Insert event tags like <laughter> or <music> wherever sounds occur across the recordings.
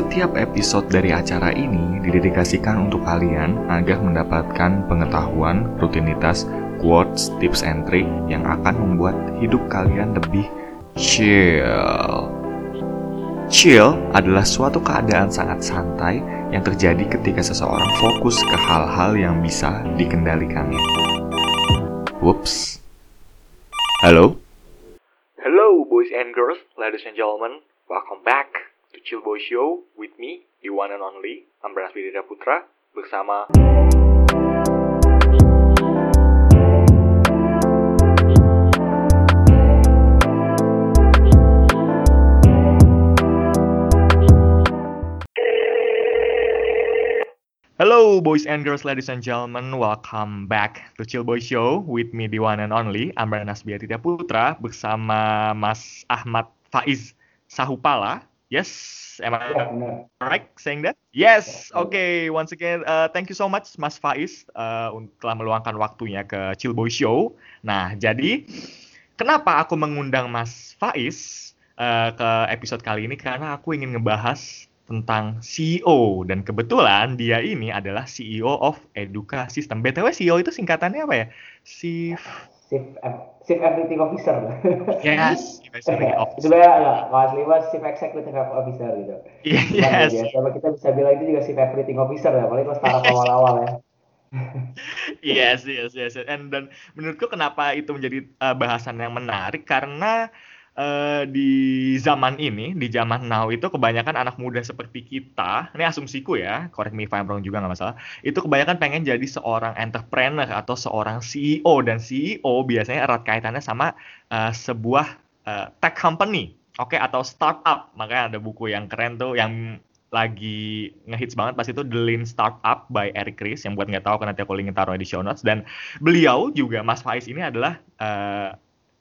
Setiap episode dari acara ini didedikasikan untuk kalian agar mendapatkan pengetahuan, rutinitas, quotes, tips and trick yang akan membuat hidup kalian lebih chill. Chill adalah suatu keadaan sangat santai yang terjadi ketika seseorang fokus ke hal-hal yang bisa dikendalikannya. Whoops. Halo? Hello, boys and girls, ladies and gentlemen. Welcome back to Chill Boy Show with me, the one and only, Ambranas Widira Putra, bersama Hello, boys and girls, ladies and gentlemen. Welcome back to Chill Boy Show with me, the one and only, Ambranas Biatita Putra, bersama Mas Ahmad Faiz Sahupala. Yes, am I Ya, right saying that? Yes, okay. Once again, uh, thank you so much, Mas Faiz, uh, untuk telah meluangkan waktunya ke Chill Boy Show. Nah, jadi kenapa aku mengundang Mas Faiz uh, ke episode kali ini? Karena aku ingin ngebahas tentang CEO dan kebetulan dia ini adalah CEO of Eduka System. BTW CEO itu singkatannya apa ya? Chief Chief, Chief Everything Officer. <laughs> Yes, Officer. Sebenarnya enggak, kalau asli mah Chief Executive Officer gitu. Iya, Yes. biasa kita bisa bilang itu juga Chief Everything Officer ya, apalagi kalau startup awal-awal ya. <laughs> Yes, yes, yes. And dan menurutku kenapa itu menjadi uh, bahasan yang menarik karena uh, di zaman ini, di zaman now itu kebanyakan anak muda seperti kita, ini asumsiku ya, correct me if I'm wrong juga nggak masalah, itu kebanyakan pengen jadi seorang entrepreneur atau seorang CEO dan CEO biasanya erat kaitannya sama uh, sebuah uh, tech company, oke atau startup. Makanya ada buku yang keren tuh yang lagi ngehits banget pas itu The Lean Startup by Eric Ries yang buat nggak tahu kan nanti aku linkin taruh di show notes dan beliau juga Mas Faiz ini adalah eh,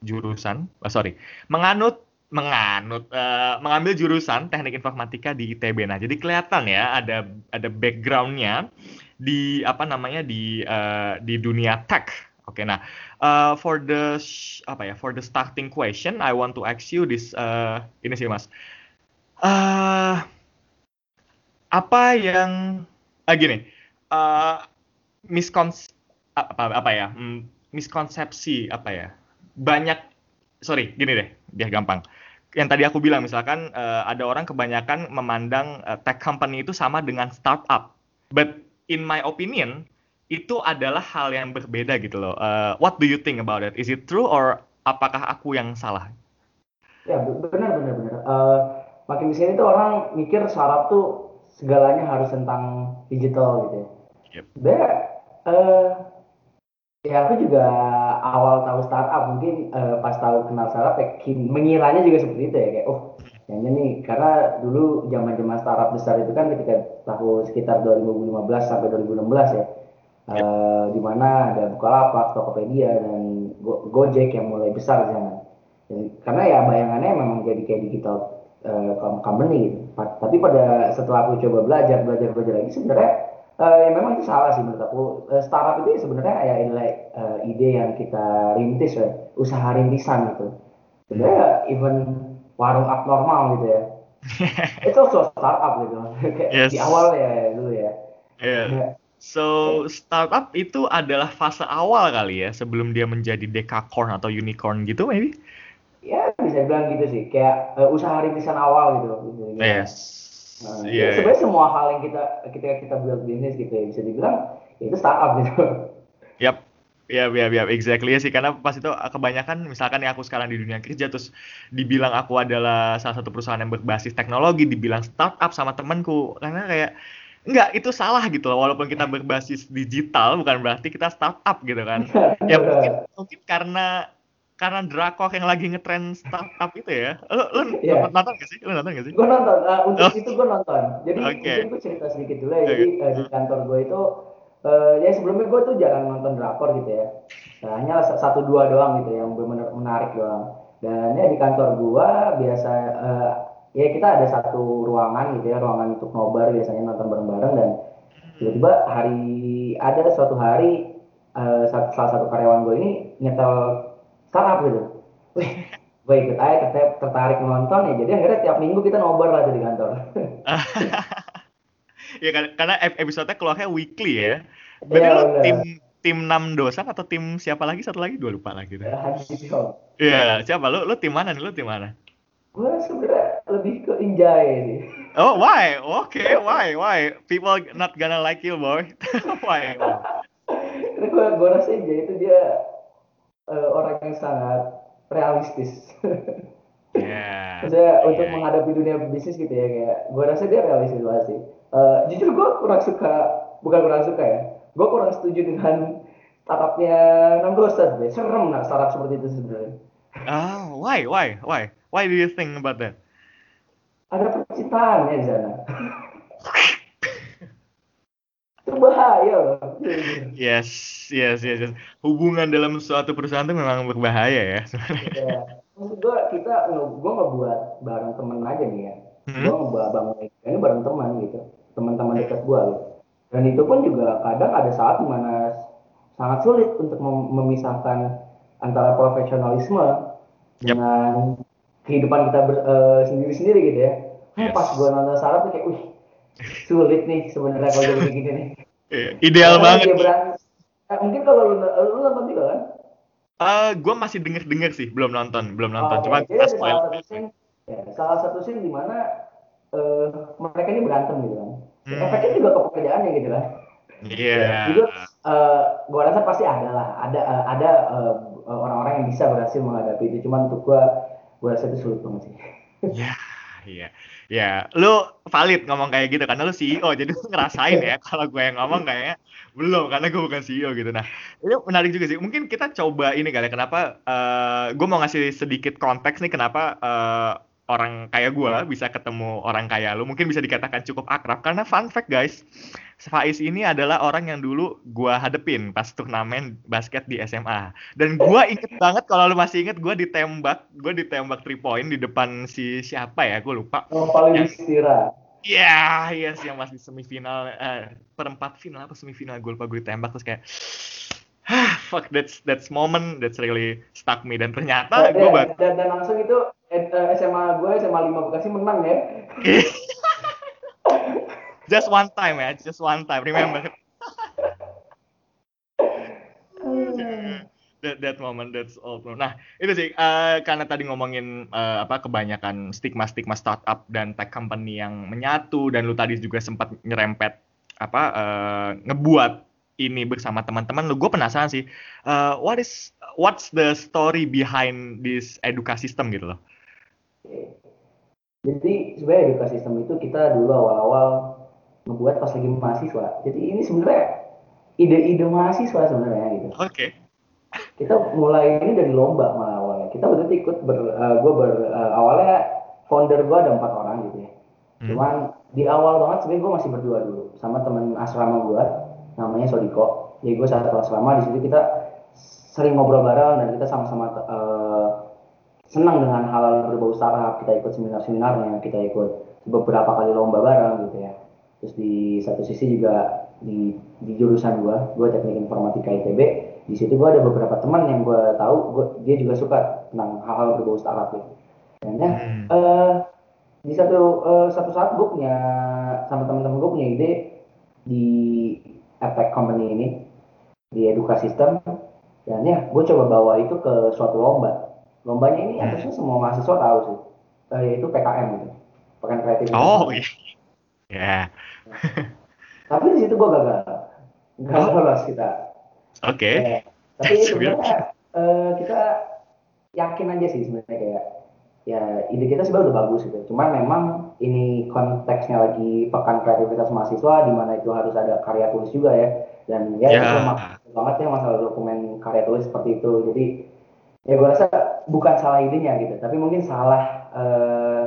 jurusan oh, sorry menganut menganut eh, mengambil jurusan teknik informatika di ITB nah jadi kelihatan ya ada ada backgroundnya di apa namanya di eh, di dunia tech. Oke nah eh, for the apa ya for the starting question I want to ask you this eh, ini sih Mas. Eh apa yang ah, gini eh miskons apa apa ya hmm, miskonsepsi apa ya banyak sorry gini deh biar gampang yang tadi aku bilang misalkan eh, ada orang kebanyakan memandang eh, tech company itu sama dengan startup but in my opinion itu adalah hal yang berbeda gitu loh Eh, what do you think about it is it true or apakah aku yang salah Ya, be- benar benar benar. Eh, makin di sini tuh orang mikir startup tuh segalanya harus tentang digital gitu ya. Yep. Eh, ya aku juga awal tahu startup mungkin eh, pas tahu kenal startup ya kin- mengiranya juga seperti itu ya kayak oh kayaknya nih karena dulu zaman-zaman startup besar itu kan ketika tahun sekitar 2015 sampai 2016 ya eh, di mana ada Bukalapak, Tokopedia dan Go- Gojek yang mulai besar di sana. Dan- karena ya bayangannya memang jadi kayak digital com- company gitu. Tapi pada setelah aku coba belajar belajar belajar lagi sebenarnya eh, ya memang itu salah sih menurut aku. Eh, startup itu sebenarnya ya inilah eh, ide yang kita rintis ya, usaha rintisan gitu. Sebenarnya even warung abnormal gitu ya. <laughs> itu also startup gitu. <laughs> Kayak Yes. di awal ya dulu ya. Yeah. So startup itu adalah fase awal kali ya sebelum dia menjadi decacorn atau unicorn gitu maybe. Ya bisa bilang gitu sih, kayak eh, usaha rintisan awal gitu. dibilang. Yes. Nah, Iya. ya sebenarnya semua hal yang kita ketika kita build bisnis gitu ya bisa dibilang ya itu startup gitu. Yap. Ya, ya, ya, exactly ya sih. Karena pas itu kebanyakan, misalkan ya aku sekarang di dunia kerja, terus dibilang aku adalah salah satu perusahaan yang berbasis teknologi, dibilang startup sama temanku. Karena kayak, enggak, itu salah gitu loh. Walaupun kita berbasis digital, bukan berarti kita startup gitu kan. Ya mungkin, mungkin karena karena drakor yang lagi ngetren startup itu ya. Lu, lu Iya. nonton gak sih? Lu nonton gak sih? Gue nonton, eh, untuk Oh. itu gue nonton. Jadi Oke. mungkin gue cerita sedikit dulu ya. Oke. Jadi eh, di kantor gue itu, eh, ya sebelumnya gue tuh jarang nonton drakor gitu ya. Nah, hanya sa- satu dua doang gitu yang benar menarik doang. Dan ya di kantor gue biasa, eh, ya kita ada satu ruangan gitu ya, ruangan untuk nobar biasanya nonton bareng-bareng dan tiba-tiba hari ada suatu hari eh, sa- salah satu karyawan gue ini nyetel startup gitu. Wih, gue ikut aja tertarik, tertarik nonton ya jadi akhirnya tiap minggu kita nobar lah di kantor <laughs> ya karena ep- episode keluarnya weekly ya. Berarti Iya, lu bener. tim tim 6 dosan atau tim siapa lagi satu lagi dua lupa lagi. Ya. Iya, siapa lu? Lu tim mana nih? Lu tim mana? gue sebenarnya lebih ke Injay sih <laughs> Oh, why? Okay, why? Why? People not gonna like you, boy. <laughs> why? Karena gue gue rasa Injay itu dia eh, orang yang sangat realistis Ya. <laughs> Maksudnya untuk Iya. menghadapi dunia bisnis gitu ya kayak gue rasa dia realistis banget sih. Eh, jujur gue kurang suka, bukan kurang suka ya, gue kurang setuju dengan startupnya Nanggosan deh. Serem nggak startup seperti itu sebenarnya. Oh, why? Why? Why? Why do you think about that? Ada percintaannya di sana. <laughs> itu bahaya loh. Yes, yes, yes, yes. Hubungan dalam suatu perusahaan itu memang berbahaya ya sebenarnya. Ya. Maksud gue kita, gue ngebuat bareng temen aja nih ya. Hmm? gue ngebawa bangun ini bareng teman gitu teman-teman dekat gue gitu. dan itu pun juga kadang ada saat di mana sangat sulit untuk mem- memisahkan antara profesionalisme Yap. dengan kehidupan kita eh, sendiri-sendiri gitu ya Yes. pas gue nonton Sarah tuh kayak wih sulit nih sebenarnya kalau jadi gini nih <laughs> Iya, Ideal Karena banget. dia berani- Eh, mungkin kalau lu, lu nonton juga kan Eh, gue masih denger-denger sih, belum nonton, belum nonton. Oh, Cuma kita salah satu scene, ya, salah satu scene di mana eh, mereka ini berantem gitu kan. Hmm. Efeknya juga ke pekerjaannya gitu kan. Iya. Juga eh, gua rasa pasti ada lah, ada eh, ada eh, orang-orang yang bisa berhasil menghadapi itu. Cuman untuk gua, gua rasa itu sulit banget sih. Ya, iya. <laughs> Ya, lu valid ngomong kayak gitu karena lu CEO, jadi lu ngerasain ya. Kalau gue yang ngomong kayaknya belum karena gue bukan CEO gitu. Nah, ini menarik juga sih. Mungkin kita coba ini kali ya, kenapa eh gue mau ngasih sedikit konteks nih kenapa eh, orang kayak gue bisa ketemu orang kayak lu. Mungkin bisa dikatakan cukup akrab karena fun fact guys, Faiz ini adalah orang yang dulu gue hadepin pas turnamen basket di SMA. Dan gue inget <laughs> banget kalau lu masih inget gue ditembak, gue ditembak 3 point di depan si siapa ya, gue lupa. Oh, paling istirahat. Iya, yes yang masih semifinal, eh, perempat final apa semifinal gue lupa gue ditembak terus kayak, ah, fuck that's that's moment that's really stuck me dan ternyata gue baru dan, dan langsung itu eh, eh, SMA gue SMA 5 Bekasi menang ya. <laughs> just one time ya, just one time, remember <laughs> that that moment that's all bro. Nah itu sih eh, karena tadi ngomongin eh, apa kebanyakan stigma stigma startup dan tech company yang menyatu dan lu tadi juga sempat nyerempet apa eh, ngebuat ini bersama teman-teman lu gue penasaran sih eh, what is what's the story behind this edukasi system gitu loh. Jadi sebenarnya edukasi sistem itu kita dulu awal-awal ngebuat pas lagi mahasiswa. Jadi ini sebenarnya ide-ide mahasiswa sebenarnya gitu. Oke. Kita mulai ini dari lomba malah awalnya. Kita betul ikut ber, gue ber eh, awalnya founder gue ada empat orang gitu ya. Hmm. Cuman di awal banget sebenarnya gue masih berdua dulu sama temen asrama gue namanya Sodiko. Jadi gue satu asrama di situ kita sering ngobrol bareng dan kita sama-sama eh, senang dengan hal berbau startup. Kita ikut seminar-seminarnya, kita ikut beberapa kali lomba bareng gitu ya. Terus di satu sisi juga di di jurusan gue, gue teknik informatika ITB. Di situ gue ada beberapa teman yang gue tahu, gua, dia juga suka tentang hal-hal berbau startup gitu. Dan ya, Hmm. eh, di satu eh, satu saat gue punya sama teman-teman gue punya ide di Epic Company ini di edukasi sistem dan ya gue coba bawa itu ke suatu lomba lombanya ini Hmm. harusnya semua mahasiswa tahu sih Eh, yaitu PKM gitu pekan kreatif Oh iya. Ya. <laughs> tapi di situ gue gagal gagal Oh. lolos kita Oke. Ya, tapi <laughs> That's sebenarnya eh, kita yakin aja sih sebenarnya kayak ya ide kita sebenarnya udah bagus gitu. Cuman memang ini konteksnya lagi pekan kreativitas mahasiswa di mana itu harus ada karya tulis juga ya. Dan ya, Ya. itu banget ya masalah dokumen karya tulis seperti itu. Jadi ya gue rasa bukan salah idenya gitu, tapi mungkin salah eh,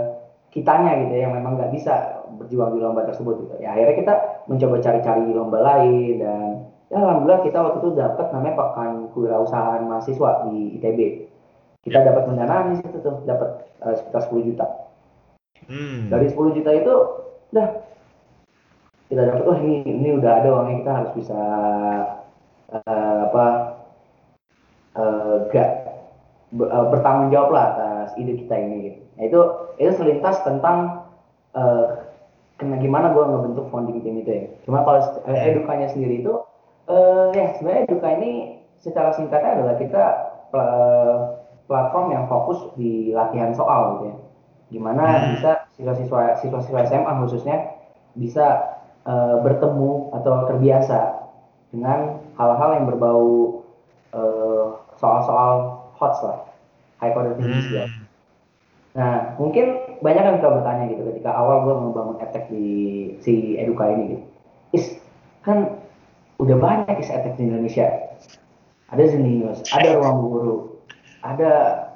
kitanya gitu ya, yang memang nggak bisa berjuang di lomba tersebut gitu. Ya akhirnya kita mencoba cari-cari lomba lain dan ya alhamdulillah kita waktu itu dapat namanya pekan kewirausahaan mahasiswa di ITB. Kita Ya. dapat pendanaan di situ tuh, dapat eh, sekitar 10 juta. Hmm. Dari 10 juta itu udah kita dapat wah ini ini udah ada uangnya kita harus bisa eh, apa eh, gak ber- eh, bertanggung jawab lah atas ide kita ini gitu. Nah, itu itu selintas tentang eh, kena gimana gue ngebentuk founding team itu ya. Cuma kalau eh, edukanya sendiri itu eh ya sebenarnya eduka ini secara singkatnya adalah kita eh, platform yang fokus di latihan soal gitu ya. Gimana Hmm. bisa siswa-siswa siswa-siswa SMA khususnya bisa eh, bertemu atau terbiasa dengan hal-hal yang berbau eh, soal-soal hot lah, high thinking skill. Hmm. Nah, mungkin banyak yang suka bertanya gitu ketika awal gue membangun etek di si Eduka ini gitu. Is, kan udah banyak is etek di Indonesia. Ada Zenius, ada Ruang Guru, ada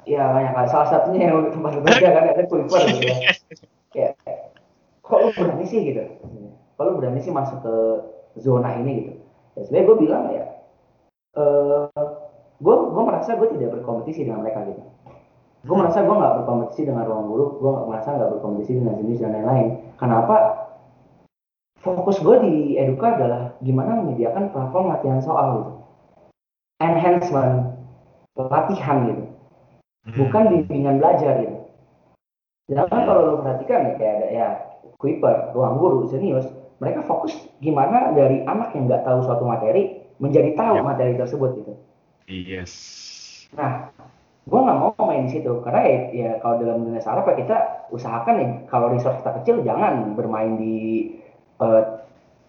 ya banyak hal. Salah satunya yang tempat bekerja kan ada Quiver gitu ya. <laughs> Kayak, kok lu berani sih gitu? Kok lu berani sih masuk ke zona ini gitu? Ya sebenarnya gue bilang ya, eh gue gue merasa gue tidak berkompetisi dengan mereka gitu gue merasa gue nggak berkompetisi dengan ruang guru gue nggak merasa nggak berkompetisi dengan jenis dan lain-lain kenapa fokus gue di eduka adalah gimana menyediakan platform latihan soal gitu enhancement latihan gitu Hmm. bukan bimbingan belajar gitu sedangkan kalau lo perhatikan ya kayak ada ya Kuiper, ruang guru, Zenius mereka fokus gimana dari anak yang nggak tahu suatu materi menjadi tahu Yap. materi tersebut gitu Yes. Nah, gue nggak mau main di situ karena ya, ya kalau dalam dunia startup ya kita usahakan ya kalau resource kita kecil jangan bermain di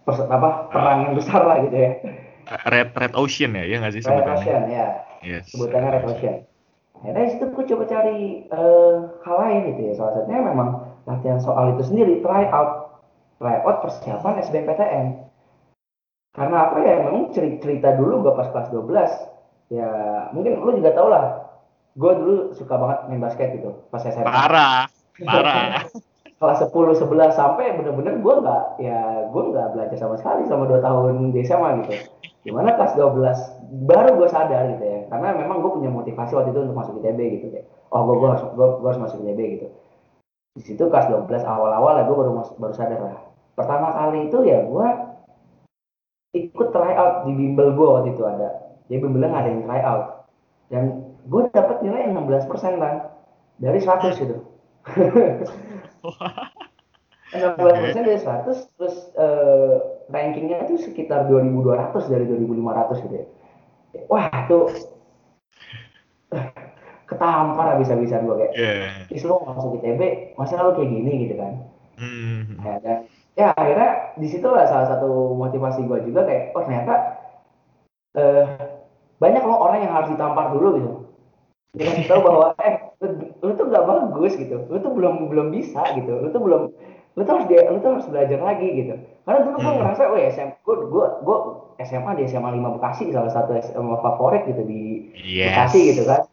pers- apa perang yang besar lah gitu ya. Red Red Ocean ya, ya nggak sih Red sebutannya? Ocean ya, Yes. sebutannya Red Ocean. Akhirnya di situ gue coba cari eh, hal lain gitu ya. Salah satunya memang latihan soal itu sendiri, try out, try out persiapan SBMPTN. Karena apa ya, memang ceri- cerita dulu gue pas kelas 12, ya mungkin lu juga tau lah, gue dulu suka banget main basket gitu, pas SMA. Parah, parah. <laughs> kelas 10 11 sampai bener-bener gue nggak ya gue nggak belajar sama sekali selama 2 tahun di SMA gitu gimana kelas 12 baru gue sadar gitu ya. Karena memang gue punya motivasi waktu itu untuk masuk ITB gitu ya oh gue harus gue, harus masuk ITB gitu. Di situ kelas 12 awal-awal ya gue baru baru sadar lah. Pertama kali itu ya gue ikut try out di bimbel gue waktu itu ada. Jadi bimbelnya ngadain try out dan gue dapet nilai yang 16% kan dari 100 gitu <laughs> 16% dari 100 terus eh, rankingnya itu sekitar 2200 dari 2500 gitu ya. Wah itu ketampar habis-habisan gue kayak, Yeah. is lo masuk ITB, masa lo kayak gini gitu kan. Hmm. Ya, dan ya akhirnya di situlah salah satu motivasi gue juga kayak, oh ternyata eh, banyak loh orang yang harus ditampar dulu gitu. Dikasih tahu bahwa eh lu, lu tuh gak bagus gitu, lu tuh belum belum bisa gitu, lu tuh belum lu tuh harus dia, lu tuh harus belajar lagi gitu. Karena dulu gue Hmm. ngerasa, oh SM, gue gue gue SMA di SMA 5 Bekasi salah satu SMA favorit gitu di Yes. Bekasi gitu kan.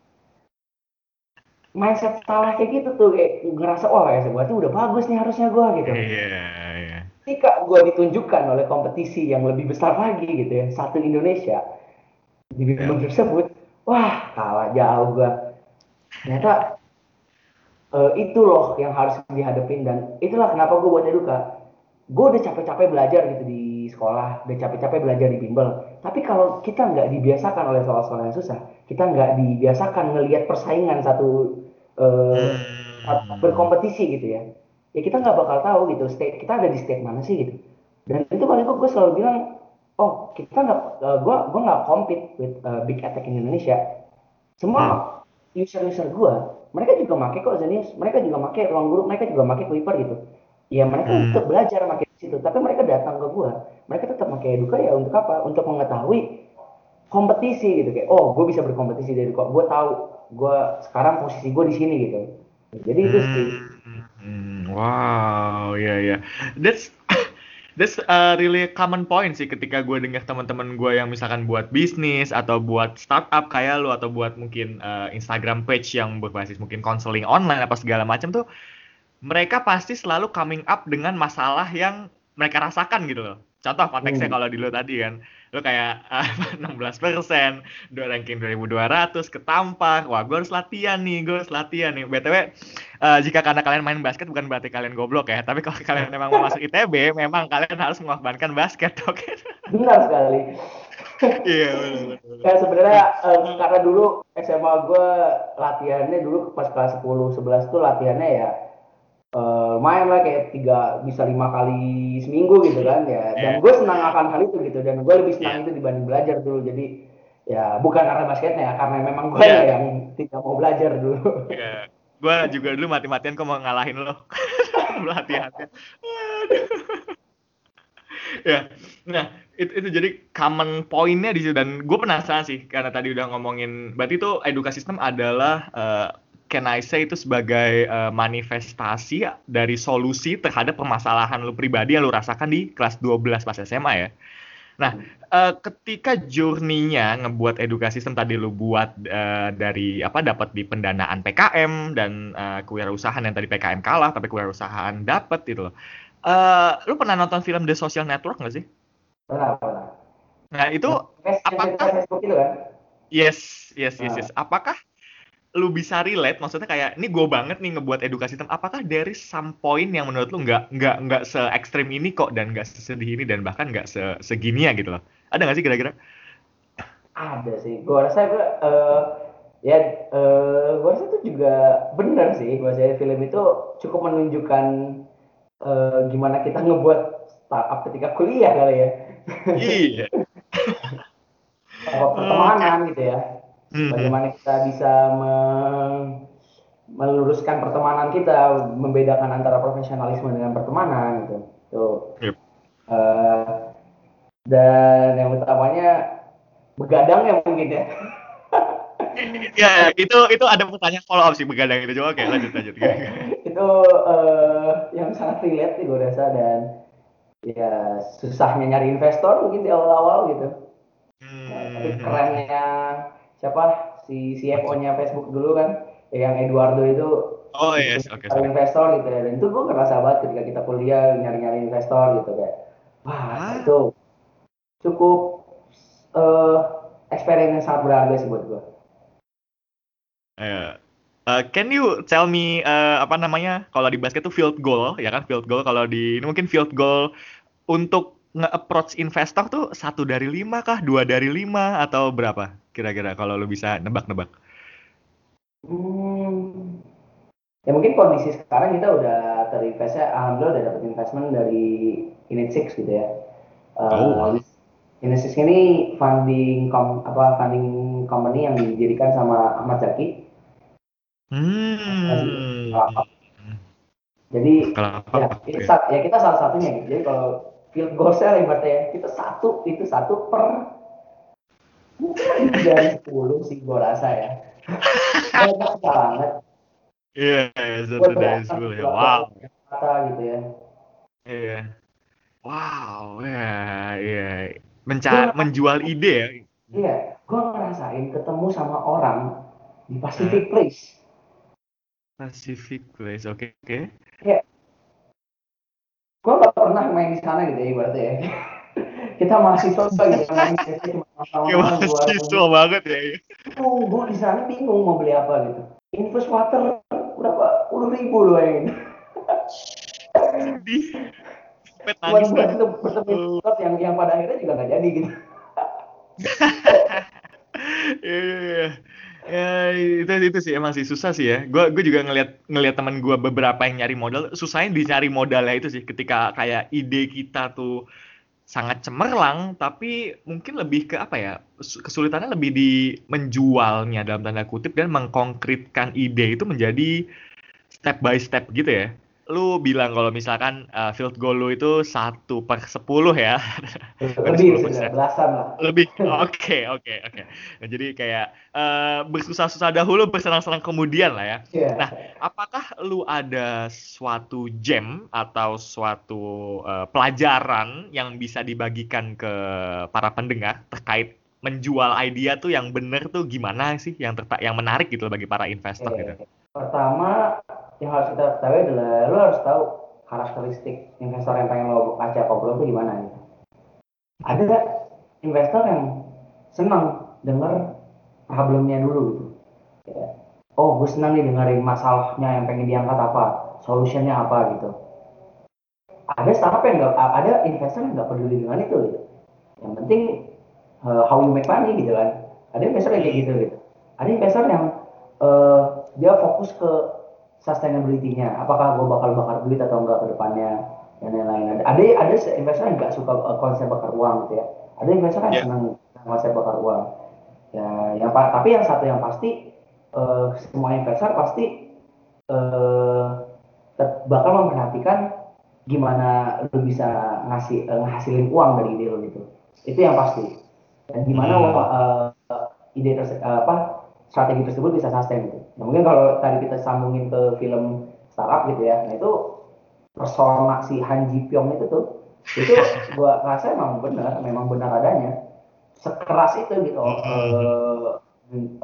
Mindset salah kayak gitu tuh kayak ngerasa oh ya berarti udah bagus nih harusnya gue gitu. Iya, iya. Ketika gue ditunjukkan oleh kompetisi yang lebih besar lagi gitu ya, satu Indonesia di bimbel tersebut, wah kalah jauh gue. Ternyata eh, itu loh yang harus dihadapin dan itulah kenapa gue buat eduka. Gue udah capek-capek belajar gitu di sekolah, udah capek-capek belajar di bimbel. Tapi kalau kita nggak dibiasakan oleh soal-soal yang susah, kita nggak dibiasakan ngelihat persaingan satu eh, Hmm. berkompetisi gitu ya ya kita nggak bakal tahu gitu state kita ada di state mana sih gitu dan itu kali gue selalu bilang oh kita nggak uh, gue gue nggak compete with uh, big attack in Indonesia semua user user gue mereka juga make kok Zenius mereka juga make ruang guru mereka juga make Kuiper gitu. Ya mereka Hmm. tetap belajar make di situ tapi mereka datang ke gue mereka tetap make eduka ya untuk apa? Untuk mengetahui kompetisi gitu kayak oh gue bisa berkompetisi dari kok gue tahu gue sekarang posisi gue di sini gitu. Jadi itu sih. Hmm, wow, ya ya. That's that's a really common point sih ketika gue dengar teman-teman gue yang misalkan buat bisnis atau buat startup kayak lu atau buat mungkin uh, Instagram page yang berbasis mungkin konseling online apa segala macam tuh mereka pasti selalu coming up dengan masalah yang mereka rasakan gitu loh. Contoh konteksnya Hmm. kalau di lu tadi kan, lu kayak <laughs> uh, 16%, dua ranking 2200, ketampar, wah gue harus latihan nih, gue harus latihan nih. BTW, eh, jika karena kalian main basket bukan berarti kalian goblok ya, tapi kalau kalian memang mau masuk ITB, memang kalian harus mengorbankan basket, <laughs> oke? benar sekali Iya, benar benar. Kayak sebenarnya eh, karena dulu SMA gue latihannya dulu pas kelas 10 11 tuh latihannya ya eh, lumayan lah kayak tiga bisa lima kali seminggu gitu kan ya dan Iya. gue senang akan hal itu gitu dan gue lebih senang Iya. itu dibanding belajar dulu jadi ya bukan karena basketnya ya karena memang gue Iya. yang tidak mau belajar dulu Iya. Gua juga dulu mati-matian kok mau ngalahin lo. <laughs> Latihannya. Ya. Nah, itu, itu jadi common point-nya di situ dan gue penasaran sih karena tadi udah ngomongin berarti itu edukasi sistem adalah eh, can I say itu sebagai eh, manifestasi dari solusi terhadap permasalahan lu pribadi yang lu rasakan di kelas 12 pas SMA ya. Nah, eh, ketika journey-nya ngebuat edukasi sistem tadi lu buat eh, dari apa dapat di pendanaan PKM dan eh, kewirausahaan yang tadi PKM kalah tapi kewirausahaan dapat gitu loh. Eh, lu pernah nonton film The Social Network nggak sih? pernah pernah Nah, itu apakah- Facebook itu kan yes, yes, yes, Ah. yes. Apakah lu bisa relate maksudnya kayak ini gue banget nih ngebuat edukasi sistem apakah dari some point yang menurut lu nggak nggak nggak se ekstrim ini kok dan nggak sesedih ini dan bahkan nggak se segini ya gitu loh? Ada nggak sih kira-kira? Ada sih. Gue rasa gue eh, ya eh gue rasa itu juga benar sih. Gue rasa film itu cukup menunjukkan eh, gimana kita ngebuat startup ketika kuliah kali ya. Iya. Apa pertemanan gitu ya Hmm. bagaimana kita bisa me- meluruskan pertemanan kita membedakan antara profesionalisme dengan pertemanan gitu tuh Yep. Eh, dan yang utamanya begadang ya mungkin ya <laughs> ya itu itu ada pertanyaan follow up sih begadang itu coba oke lanjut lanjut <laughs> itu eh, yang sangat relate nih gue rasa dan ya susahnya nyari investor mungkin di awal-awal gitu Nah, tapi Hmm. kerennya siapa? Si CFO-nya Facebook dulu kan? Yang Eduardo itu oh yes oke cari investor gitu ya. Dan itu gue ngerasa banget ketika kita kuliah nyari-nyari investor gitu kayak wah Ah. itu cukup eh experience yang sangat berharga sih buat gue Eh, eh, can you tell me eh, apa namanya kalau di basket tuh field goal ya kan? Field goal. Kalau di ini mungkin field goal untuk nge-approach investor tuh satu dari lima kah? Dua dari lima? Atau berapa kira-kira kalau lu bisa nebak-nebak Hmm. Ya mungkin kondisi sekarang kita udah terinvest ya, alhamdulillah udah dapat investment dari Init Six gitu ya. Oh. Uh, Init Six ini funding kom, apa funding company yang didirikan sama Ahmad Zaki. hmm Jadi kalau ya, ya kita salah satunya gitu. Jadi kalau field goal saya ibaratnya ya, kita satu itu satu per dari 10 sih gue rasa ya. Banyak banget. iya yeah, satu dari sepuluh ya wow Kata gitu ya. iya wow ya iya Menca menjual ide ya Iya, gue ngerasain ketemu sama orang di Pacific Place. Pacific Place oke oke Gue gak pernah main di sana gitu ya, ibaratnya ya. Kita mahasiswa gitu, main biasanya cuma ya mahasiswa banget ya Gue di sana bingung mau beli apa gitu. Infus water berapa puluh ribu loh ini. sedih sampai Buat buat kan itu yang yang pada akhirnya juga nggak jadi gitu. <laughs> Iya, iya, iya. Ya, itu itu sih emang sih susah sih ya. Gue gue juga ngelihat ngelihat teman gue beberapa yang nyari modal, susahnya dicari modalnya itu sih. Ketika kayak ide kita tuh sangat cemerlang, tapi mungkin lebih ke apa ya? su- Kesulitannya lebih di menjualnya dalam tanda kutip dan mengkonkretkan ide itu menjadi step by step gitu ya. Lu bilang kalau misalkan uh, field goal lu itu satu per 10 ya. <laughs> Lebih 10%. sudah belasan lah. lebih <laughs> oke oke oke Nah, jadi kayak eh, bersusah-susah dahulu bersenang-senang kemudian lah ya Iya. Nah, apakah lu ada suatu gem atau suatu eh, pelajaran yang bisa dibagikan ke para pendengar terkait menjual idea tuh yang bener tuh gimana sih yang yang menarik gitu bagi para investor Oke. gitu Pertama yang harus kita ketahui adalah lo harus tahu karakteristik investor yang pengen lo ajak ngobrol itu gimana gitu. Ada investor yang senang denger problemnya dulu gitu. Ya. Oh, gue senang nih dengerin masalahnya yang pengen diangkat apa, solutionnya apa gitu. Ada startup yang nggak, ada investor yang nggak peduli dengan itu gitu. Yang penting uh, how you make money gitu kan ada investor yang kayak gitu gitu ada investor yang uh, dia fokus ke sustainability-nya. Apakah gue bakal bakar duit atau enggak ke depannya? Dan lain-lain. Ada ada investor yang nggak suka uh, konsep bakar uang gitu ya. Ada investor yang yeah. senang konsep bakar uang. Ya yang tapi yang satu yang pasti uh, semua investor pasti uh, bakal memperhatikan gimana lu bisa ngasih uh, ngasilin uang dari ide lo gitu. Itu yang pasti. Dan gimana hmm. uh, ide tersebut uh, apa strategi tersebut bisa sustain gitu nah, mungkin kalau tadi kita sambungin ke film startup gitu ya nah itu persona si Han Ji Pyong itu tuh itu <laughs> gua rasa emang benar memang benar adanya sekeras itu gitu mm -hmm. uh,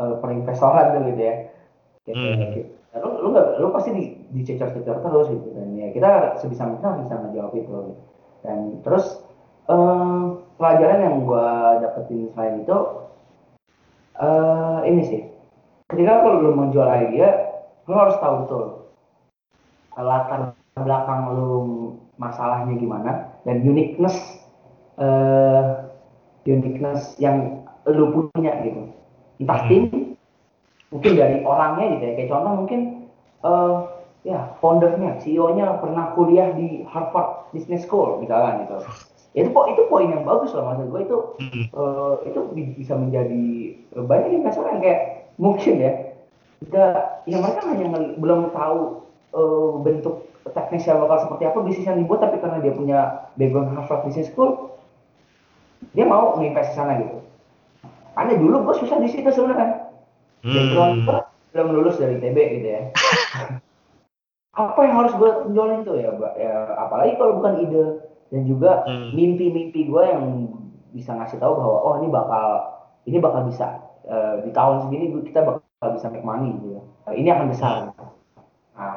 uh, perinvestoran tuh gitu ya gitu, mm -hmm. gitu. Lu, lu gak, lu pasti di dicecer-cecer terus gitu dan ya kita sebisa mungkin bisa menjawab itu gitu. dan terus um, pelajaran yang gua dapetin selain itu uh, ini sih ketika kalau lu mau jual idea lu harus tahu betul latar belakang lu masalahnya gimana dan uniqueness uh, uniqueness yang lu punya gitu entah hmm. tim mungkin dari orangnya gitu ya kayak contoh mungkin uh, ya foundernya CEO-nya pernah kuliah di Harvard Business School misalnya gitu itu itu poin yang bagus loh maksud gue itu hmm. uh, itu bisa menjadi banyak yang kayak mungkin ya. Tidak ya mereka hanya belum tahu uh, bentuk teknisnya bakal seperti apa bisnis yang dibuat tapi karena dia punya background Harvard Business School dia mau nginvest di sana gitu. Karena dulu gue susah di situ sebenarnya. Hmm. belum lulus dari TB gitu ya. <laughs> Apa yang harus gue tonjolin tuh ya ya apalagi kalau bukan ide dan juga hmm. mimpi-mimpi gue yang bisa ngasih tahu bahwa oh ini bakal ini bakal bisa uh, di tahun segini kita bakal bisa make money gitu ya. ini akan besar nah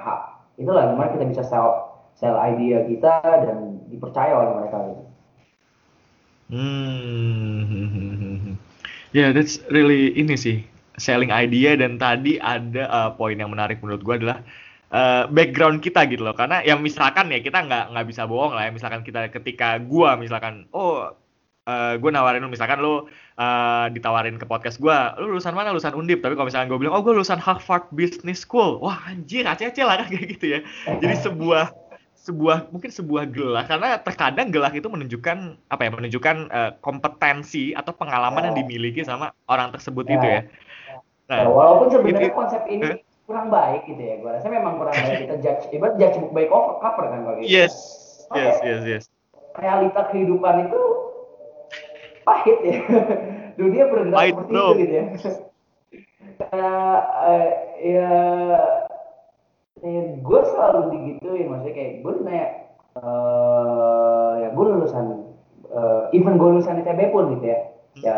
itulah gimana kita bisa sell sell idea kita dan dipercaya oleh mereka gitu. Hmm. Ya, <laughs> yeah, that's really ini sih selling idea dan tadi ada uh, poin yang menarik menurut gue adalah uh, background kita gitu loh karena yang misalkan ya kita nggak nggak bisa bohong lah ya misalkan kita ketika gue misalkan oh uh, gue nawarin lu misalkan lu uh, ditawarin ke podcast gue lu lulusan mana lulusan undip tapi kalau misalkan gue bilang oh gue lulusan Harvard Business School wah anjir aceh lah kan <laughs> kayak gitu ya jadi sebuah sebuah mungkin sebuah gelar karena terkadang gelar itu menunjukkan apa ya menunjukkan uh, kompetensi atau pengalaman yang dimiliki sama orang tersebut ya. itu ya. Nah, ya, walaupun sebenarnya itu, konsep ini eh? kurang baik gitu ya, gue rasa memang kurang baik kita judge, ibarat judge book by cover kan kalau gitu. Yes, okay. yes, yes, yes. Realita kehidupan itu pahit ya. <laughs> Dunia bergerak pahit, seperti bro. itu gitu ya. uh, uh, ya eh, gue selalu digituin maksudnya kayak gue nanya uh, ya gue lulusan uh, even gue lulusan ITB pun gitu ya ya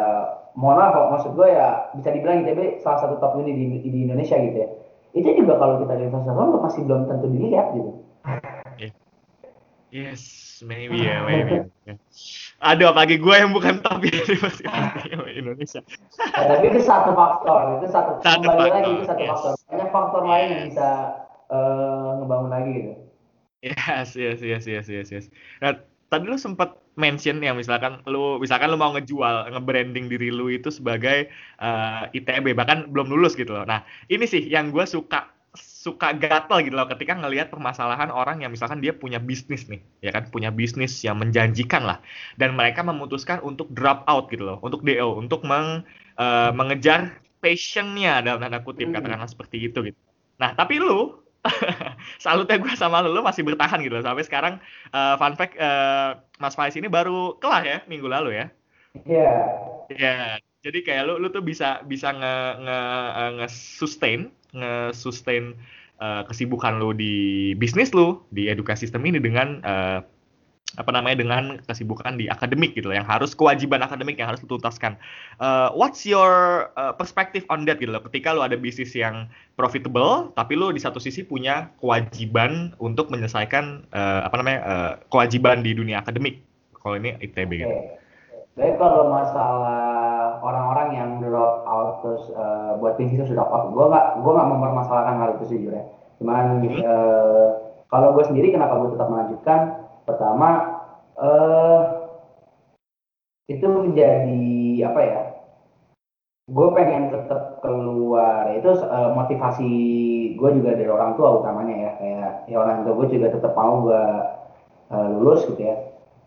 mohon maaf kok maksud gue ya bisa dibilang ITB salah satu top uni di, di Indonesia gitu ya itu juga kalau kita di investor lo masih belum tentu dilihat gitu yes maybe ya maybe Ada apalagi gue yang bukan top di Indonesia. ya, tapi itu satu faktor, itu satu, satu kembali faktor. lagi itu satu yes. faktor. Banyak faktor yes. lain yang bisa uh, ngebangun lagi gitu. Yes, yes, yes, yes, yes, yes. Nah, tadi lu sempat mention yang misalkan lu misalkan lu mau ngejual nge-branding diri lu itu sebagai uh, eh, ITB bahkan belum lulus gitu loh. Nah, ini sih yang gue suka suka gatel gitu loh ketika ngelihat permasalahan orang yang misalkan dia punya bisnis nih ya kan punya bisnis yang menjanjikan lah dan mereka memutuskan untuk drop out gitu loh untuk DO untuk meng, uh, mengejar passionnya dalam tanda kutip hmm. katakanlah seperti itu gitu nah tapi lu <laughs> salutnya gue sama lu, lu masih bertahan gitu loh. Sampai sekarang uh, fun fact uh, Mas Faiz ini baru kelar ya minggu lalu ya. Iya. Yeah. Iya. Yeah. Jadi kayak lu lu tuh bisa bisa nge nge, nge sustain nge sustain uh, kesibukan lu di bisnis lu di edukasi sistem ini dengan uh, apa namanya dengan kesibukan di akademik gitu loh, yang harus kewajiban akademik yang harus dituntaskan. Uh, what's your uh, perspective on that gitu loh? Ketika lo ada bisnis yang profitable, tapi lo di satu sisi punya kewajiban untuk menyelesaikan uh, apa namanya uh, kewajiban di dunia akademik. Kalau ini ITB gitu. Jadi kalau masalah orang-orang yang drop out terus uh, buat bisnis sudah out, gue nggak gue nggak mempermasalahkan hal itu sejujurnya. Cuman uh, kalau gue sendiri kenapa gue tetap melanjutkan? Pertama, eh, itu menjadi apa ya gue pengen tetap keluar. Itu uh, motivasi gue juga dari orang tua utamanya ya. Kayak ya orang tua gue juga tetap mau gue uh, lulus gitu ya.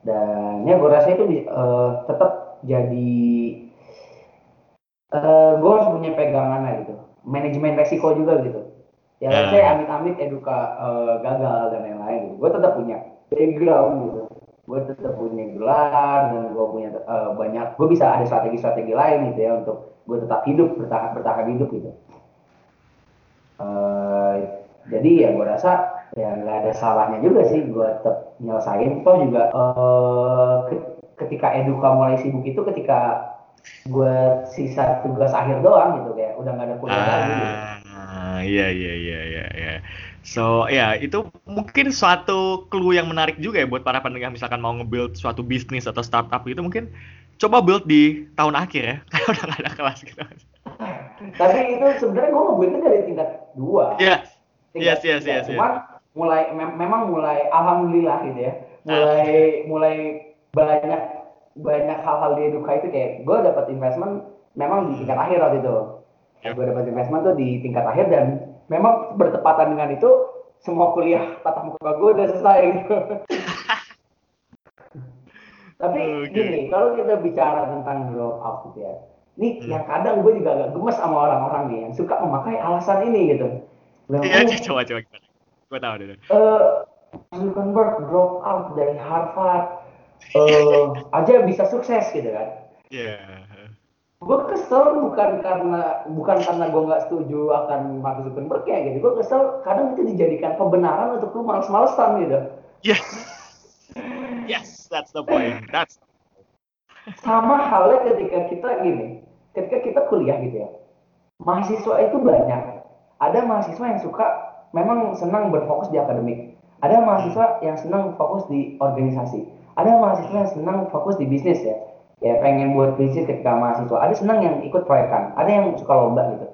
Dan ya gue rasa itu uh, tetap jadi uh, gue harus punya pegangan lah gitu. Manajemen resiko juga gitu. Ya uh. saya amit-amit eduka uh, gagal dan lain-lain gitu. gue tetap punya. Background gitu. Gue tetap punya gelar dan gue punya uh, banyak gue bisa ada strategi-strategi lain gitu ya untuk gue tetap hidup bertahan bertahan hidup gitu. Uh, jadi ya gue rasa ya nggak ada salahnya juga sih gue tetap nyelesain. Toh juga uh, ketika eduka mulai sibuk itu ketika gue sisa tugas akhir doang gitu kayak udah nggak ada kuliah ah, lagi gitu. iya iya iya iya iya So ya itu mungkin suatu clue yang menarik juga ya buat para pendengar misalkan mau nge-build suatu bisnis atau startup itu mungkin coba build di tahun akhir ya <laughs> karena udah gak ada kelas gitu. Tapi itu sebenarnya gue nge-buildnya dari tingkat dua. Iya. Yes. Yes, yes, yes, Cuman yes. mulai me memang mulai alhamdulillah gitu ya. Mulai uh. mulai banyak banyak hal-hal di eduka itu kayak gue dapat investment memang di tingkat akhir waktu itu. Yep. Gue dapat investment tuh di tingkat akhir dan memang bertepatan dengan itu semua kuliah tatap muka gue udah selesai gitu. <laughs> Tapi okay. gini, kalau kita bicara tentang grow up gitu ya, ini hmm. yang kadang gue juga agak gemes sama orang-orang nih yang suka memakai alasan ini gitu. Iya, oh, coba coba gimana? Gue tahu deh. Uh, Zuckerberg drop out dari Harvard, uh, aja bisa sukses gitu kan? Iya. Yeah gue kesel bukan karena bukan karena gue nggak setuju akan Mark Zuckerberg ya gitu. Gue kesel kadang itu dijadikan pembenaran untuk lu males-malesan gitu. Yes. Yes that's the point. That's sama halnya ketika kita gini ketika kita kuliah gitu ya mahasiswa itu banyak. Ada mahasiswa yang suka memang senang berfokus di akademik. Ada mahasiswa yang senang fokus di organisasi ada mahasiswa yang senang fokus di bisnis ya. Ya pengen buat bisnis ketika mahasiswa. Ada senang yang ikut proyekan. Ada yang suka lomba gitu.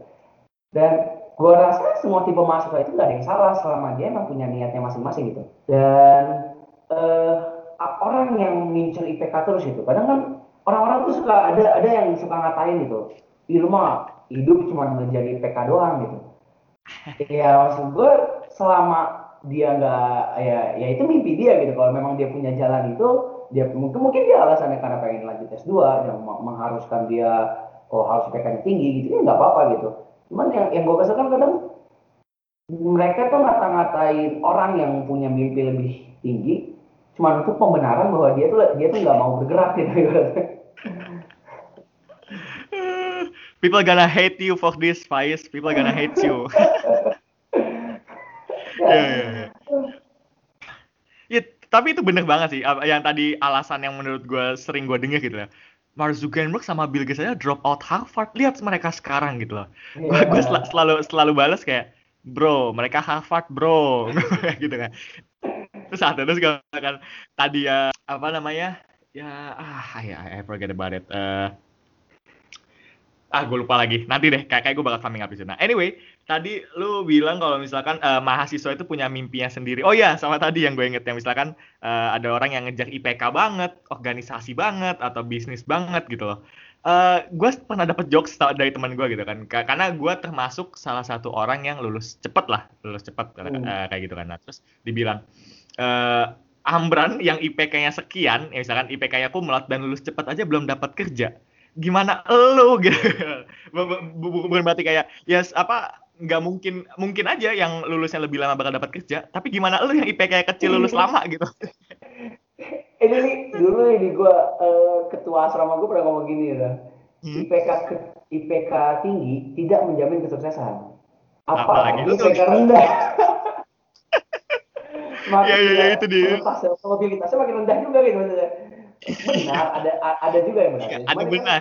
Dan gue rasa semua tipe mahasiswa itu gak ada yang salah selama dia emang punya niatnya masing-masing gitu. Dan uh, orang yang ngincer IPK terus itu kadang kan orang-orang tuh suka ada ada yang suka ngatain gitu. Di rumah hidup cuma ngejar IPK doang gitu. <laughs> Ya maksud gue selama dia nggak ya ya itu mimpi dia gitu. Kalau memang dia punya jalan itu dia mungkin mungkin dia alasannya karena pengen lanjut S2 yang mengharuskan dia oh harus IPK tinggi gitu. Ya nggak apa-apa gitu. Cuman yang yang gue kesel kan kadang mereka tuh ngata-ngatain orang yang punya mimpi lebih tinggi cuma untuk pembenaran bahwa dia tuh dia tuh nggak mau bergerak gitu. People gonna hate you for this Faiz. People gonna hate you <laughs> ya yeah, yeah, yeah tapi itu bener banget sih yang tadi alasan yang menurut gue sering gue dengar gitu ya. Mark Zuckerberg sama Bill Gates aja drop out Harvard. Lihat mereka sekarang gitu loh. Yeah. gue sel selalu selalu balas kayak bro mereka Harvard bro. <laughs> Gitu kan. Terus saat itu juga kan tadi ya apa namanya ya ah ya I forget about it uh, ah gue lupa lagi. Nanti deh kayak kayak gue bakal coming up di nah anyway tadi lu bilang kalau misalkan uh, mahasiswa itu punya mimpinya sendiri. Oh ya sama tadi yang gue inget ya misalkan uh, ada orang yang ngejar IPK banget organisasi banget atau bisnis banget gitu loh. Uh, gue pernah dapet jokes dari teman gue gitu kan. Karena gue termasuk salah satu orang yang lulus cepet lah lulus cepet hmm. uh, kayak gitu kan. Nah, terus dibilang uh, Ambran yang IPK-nya sekian ya misalkan IPK-nya kumulat dan lulus cepet aja belum dapat kerja gimana lo <laughs> gitu. Bukan berarti kayak ya yes, apa nggak mungkin mungkin aja yang lulusnya lebih lama bakal dapat kerja tapi gimana lo yang IPK kecil lulus lama gitu <laughs> ini nih dulu ini gue uh, ketua asrama gue pernah ngomong gini ya hmm? IPK ke, IPK tinggi tidak menjamin kesuksesan apalagi IPK rendah makin <laughs> ya, ya, ya, itu dia. probabilitasnya makin rendah juga gitu maksudnya benar ada ada juga yang benar. ada benar.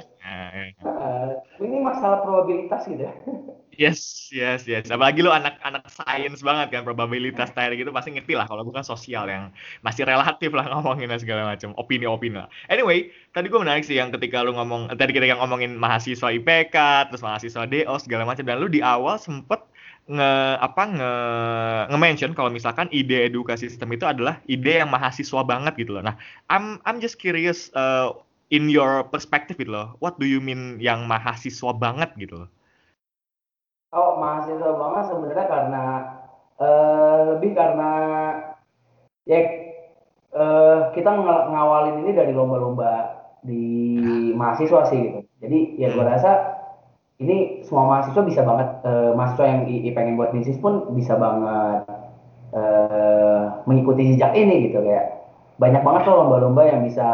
Uh, ini masalah probabilitas gitu. <laughs> Yes, yes, yes. Apalagi lo anak-anak sains banget kan probabilitas tadi gitu pasti ngerti lah kalau bukan sosial yang masih relatif lah <laughs> ngomongin segala macam opini-opini lah. Anyway, tadi gue menarik sih yang ketika lu ngomong tadi kita ngomongin mahasiswa IPK terus mahasiswa DO segala macam dan lu di awal sempet nge apa nge nge mention kalau misalkan ide edukasi sistem itu adalah ide yang mahasiswa banget gitu loh. Nah, I'm I'm just curious uh, in your perspective gitu loh. What do you mean yang mahasiswa banget gitu loh? Oh, mahasiswa banget sebenarnya karena uh, lebih karena ya uh, kita ng ngawalin ini dari lomba-lomba di mahasiswa sih gitu. Jadi ya gue rasa ini semua mahasiswa bisa banget uh, mahasiswa yang i, pengen buat bisnis pun bisa banget uh, mengikuti jejak ini gitu kayak banyak banget loh lomba-lomba yang bisa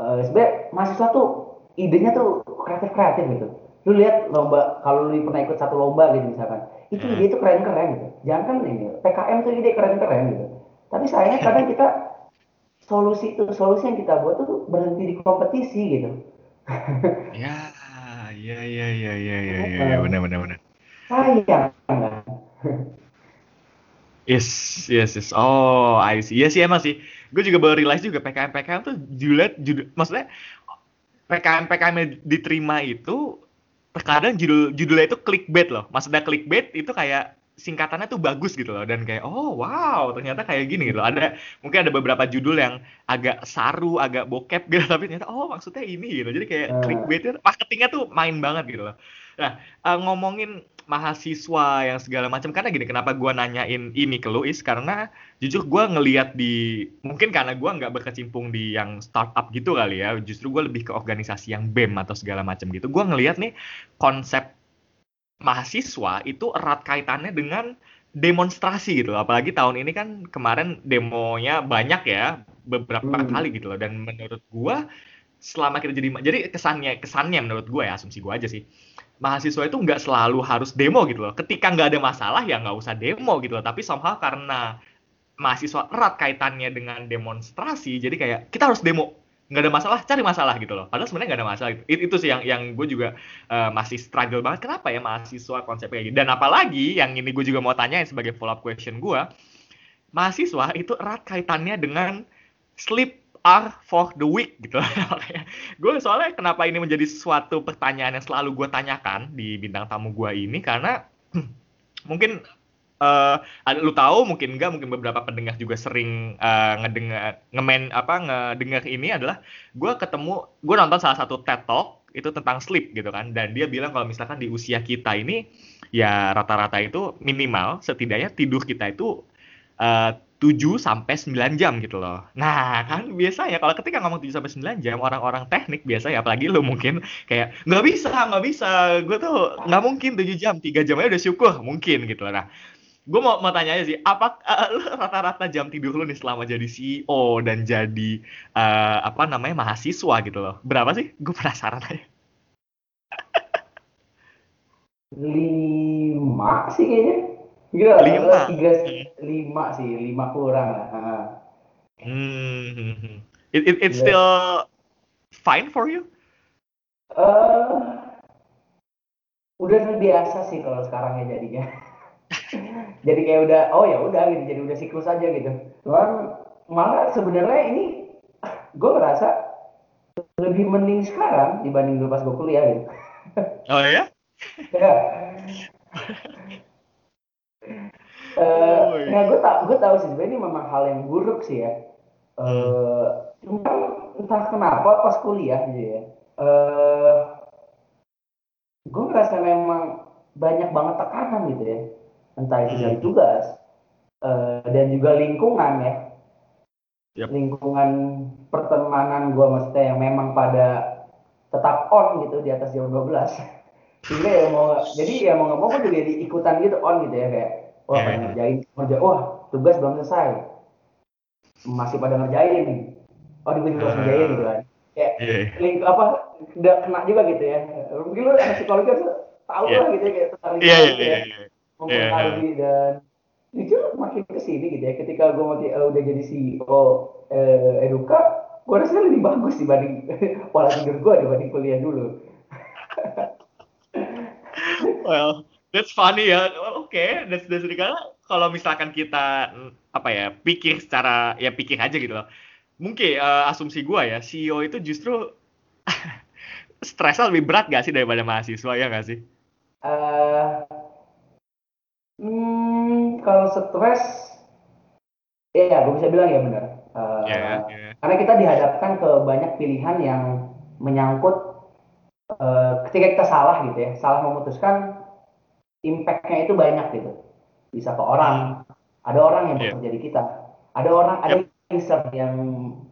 uh, sebenarnya mahasiswa tuh idenya tuh kreatif kreatif gitu lu lihat lomba kalau lu pernah ikut satu lomba gitu misalkan itu ide itu keren keren gitu. Jangan kan ini PKM tuh ide keren keren gitu. Tapi sayangnya kadang kita solusi itu solusi yang kita buat tuh berhenti di kompetisi gitu. <laughs> Ya ya ya ya ya ya ya, ya benar benar benar. Sayang Yes, yes, yes. Oh, I see. Iya sih emang sih. Gue juga baru realize juga PKM PKM tuh judul, judul maksudnya PKM PKM diterima itu terkadang judul judulnya itu clickbait loh. Maksudnya clickbait itu kayak singkatannya tuh bagus gitu loh dan kayak oh wow ternyata kayak gini gitu loh. ada mungkin ada beberapa judul yang agak saru agak bokep gitu <laughs> tapi ternyata oh maksudnya ini gitu jadi kayak uh. clickbaitnya marketingnya tuh main banget gitu loh nah uh, ngomongin mahasiswa yang segala macam karena gini kenapa gue nanyain ini ke Luis karena jujur gue ngelihat di mungkin karena gue nggak berkecimpung di yang startup gitu kali ya justru gue lebih ke organisasi yang bem atau segala macam gitu. Gue ngelihat nih konsep mahasiswa itu erat kaitannya dengan demonstrasi gitu apalagi tahun ini kan kemarin demonya banyak ya beberapa hmm. kali gitu loh. Dan menurut gue selama kita jadi jadi kesannya kesannya menurut gue ya asumsi gue aja sih. Mahasiswa itu nggak selalu harus demo gitu loh. Ketika nggak ada masalah ya nggak usah demo gitu loh. Tapi somehow karena mahasiswa erat kaitannya dengan demonstrasi jadi kayak kita harus demo. Nggak ada masalah cari masalah gitu loh. Padahal sebenarnya nggak ada masalah gitu. It, itu sih yang yang gue juga uh, masih struggle banget. Kenapa ya mahasiswa konsepnya gitu dan apalagi yang ini gue juga mau tanya sebagai follow up question gue mahasiswa itu erat kaitannya dengan sleep are for the week gitu. <laughs> gue soalnya kenapa ini menjadi suatu pertanyaan yang selalu gue tanyakan di bintang tamu gue ini karena <clears throat> mungkin uh, lu tahu mungkin enggak mungkin beberapa pendengar juga sering uh, ngedengar ngemen apa ngedengar ini adalah gue ketemu gue nonton salah satu TED Talk itu tentang sleep gitu kan dan dia bilang kalau misalkan di usia kita ini ya rata-rata itu minimal setidaknya tidur kita itu uh, 7 sampai 9 jam gitu loh. Nah, kan biasanya kalau ketika ngomong 7 sampai 9 jam orang-orang teknik biasa ya apalagi lu mungkin kayak nggak bisa, nggak bisa. Gue tuh nggak mungkin 7 jam, 3 jam aja udah syukur mungkin gitu loh. Nah, gue mau, mau tanya aja sih, apa uh, rata-rata jam tidur lu nih selama jadi CEO dan jadi uh, apa namanya mahasiswa gitu loh? Berapa sih? Gue penasaran aja. lima sih kayaknya. Iya, lima. Tiga, lima sih, lima kurang lah. Hmm. It, it, it's yeah. still fine for you? Uh, udah terbiasa sih kalau sekarang ya jadinya. <laughs> jadi kayak udah, oh ya udah gitu, jadi udah siklus aja gitu. Cuman malah sebenarnya ini <laughs> gue ngerasa lebih mending sekarang dibanding dulu pas gue kuliah gitu. Oh ya? <laughs> ya. Uh, nah gue tau gue tahu sih sebenarnya ini memang hal yang buruk sih ya. Uh, cuma entah kenapa pas kuliah gitu ya. Uh, gue ngerasa memang banyak banget tekanan gitu ya. Entah itu dari hmm. tugas uh, dan juga lingkungan ya. Yep. Lingkungan pertemanan gue maksudnya yang memang pada tetap on gitu di atas jam 12 <laughs> sehingga ya mau jadi ya mau nggak mau gue juga ikutan gitu on gitu ya kayak wah yeah. iya. ngerjain kerja wah tugas belum selesai masih pada ngerjain nih oh gue juga harus ngerjain gitu kan kayak yeah. link apa udah kena juga gitu ya mungkin lu anak psikologi tahu yeah. lah gitu ya kayak tentang yeah, yeah, gitu ya yeah. mempengaruhi yeah. dan jujur makin ke sini gitu ya ketika gue mati uh, udah jadi CEO uh, Eduka gue rasa lebih bagus dibanding <laughs> pola tidur gue dibanding kuliah dulu <laughs> well that's funny ya oke okay, that's that's karena kalau misalkan kita apa ya pikir secara ya pikir aja gitu loh mungkin uh, asumsi gue ya CEO itu justru <laughs> stresnya lebih berat gak sih daripada mahasiswa ya gak sih? Uh, hmm, kalau stres, ya gue bisa bilang ya benar. Uh, yeah, yeah. Karena kita dihadapkan ke banyak pilihan yang menyangkut uh, ketika kita salah gitu ya, salah memutuskan, impact-nya itu banyak gitu. Bisa ke orang, ada orang yang iya. bekerja yeah. di kita, ada orang, ada yep. user yang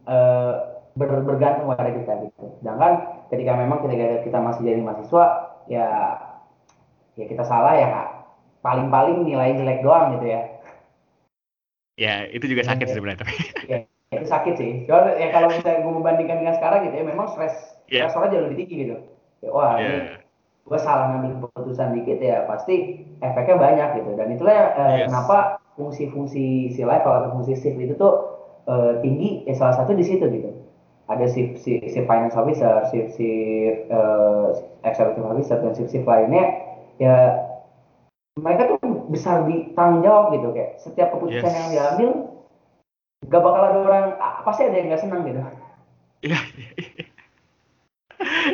uh, ber, bergantung pada kita gitu. Sedangkan ketika memang ketika kita masih jadi mahasiswa, ya ya kita salah ya paling-paling nilai jelek doang gitu ya. Ya, itu juga sakit ya, sebenarnya tapi. <laughs> Ya, itu sakit sih. Cuman ya kalau misalnya gue membandingkan dengan sekarang gitu ya, memang stres yeah. stresornya jauh lebih tinggi gitu. Ya, wah, yeah. ini gue salah ngambil keputusan dikit ya, pasti efeknya banyak gitu. Dan itulah eh, yes. kenapa fungsi-fungsi si life atau fungsi shift itu tuh eh, tinggi, ya salah satu di situ gitu. Ada si si, si finance officer, si si uh, executive officer dan si si lainnya ya mereka tuh besar di tanggung jawab gitu kayak setiap keputusan yes. yang diambil gak bakal ada orang pasti ada yang nggak senang gitu iya, iya, iya.